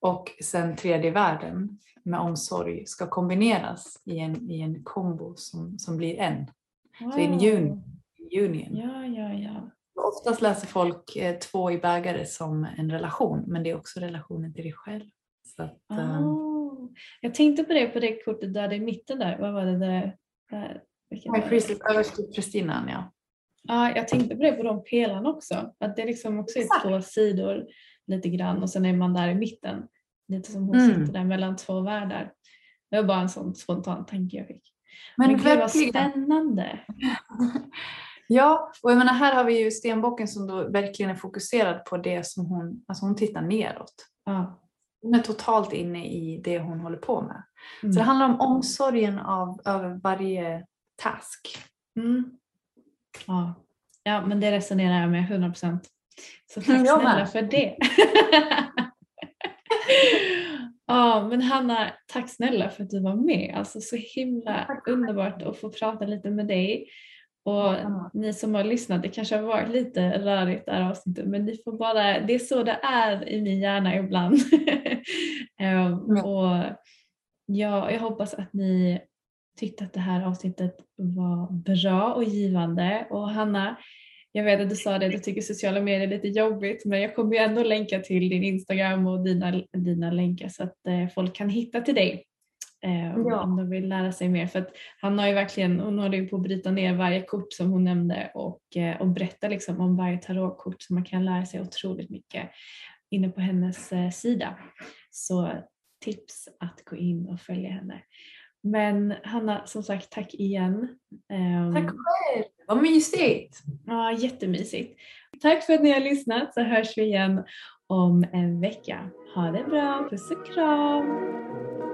och sen tredje världen med omsorg ska kombineras i en, i en kombo som, som blir en. Så en un, union. Ja, ja, ja. Oftast läser folk eh, två i bägare som en relation, men det är också relationen till dig själv. Så att, eh, Oh. Jag tänkte på det på det kortet där i mitten där. Vad var det där? där? Priestess överst till prästinnan, ja. Ja, jag tänkte på det på de pelarna också. Att det liksom också är två sidor lite grann och sen är man där i mitten. Lite som hon Mm. sitter där mellan två världar. Det var bara en sån spontan tanke jag fick. Men, Men, gud vad spännande. Ja, och jag menar här har vi ju stenbocken som då verkligen är fokuserad på det som hon, alltså hon tittar neråt. Ja. Hon är totalt inne i det hon håller på med. Mm. Så det handlar om omsorgen av, över varje task. Mm. Ja. ja, men det resonerar jag med 100 procent. Så tack jag snälla med. för det. ja, men Hanna, tack snälla för att du var med. Alltså så himla underbart att få prata lite med dig. Och ni som har lyssnat, det kanske har varit lite rörigt det här avsnittet men ni får bara, det är så det är i min hjärna ibland. Ja. och ja, jag hoppas att ni tyckte att det här avsnittet var bra och givande. Och Hanna, jag vet att du sa det du tycker sociala medier är lite jobbigt men jag kommer ju ändå länka till din Instagram och dina, dina länkar så att eh, folk kan hitta till dig. Eh, Ja. Om de vill lära sig mer. För att han har ju verkligen, hon håller ju på att bryta ner varje kort som hon nämnde och, eh, och berätta liksom om varje tarotkort så man kan lära sig otroligt mycket inne på hennes eh, sida. Så tips att gå in och följa henne. Men Hanna, som sagt tack igen. Ehm, Tack själv, vad mysigt! Ja, jättemysigt. Tack för att ni har lyssnat så hörs vi igen om en vecka. Ha det bra, puss och kram!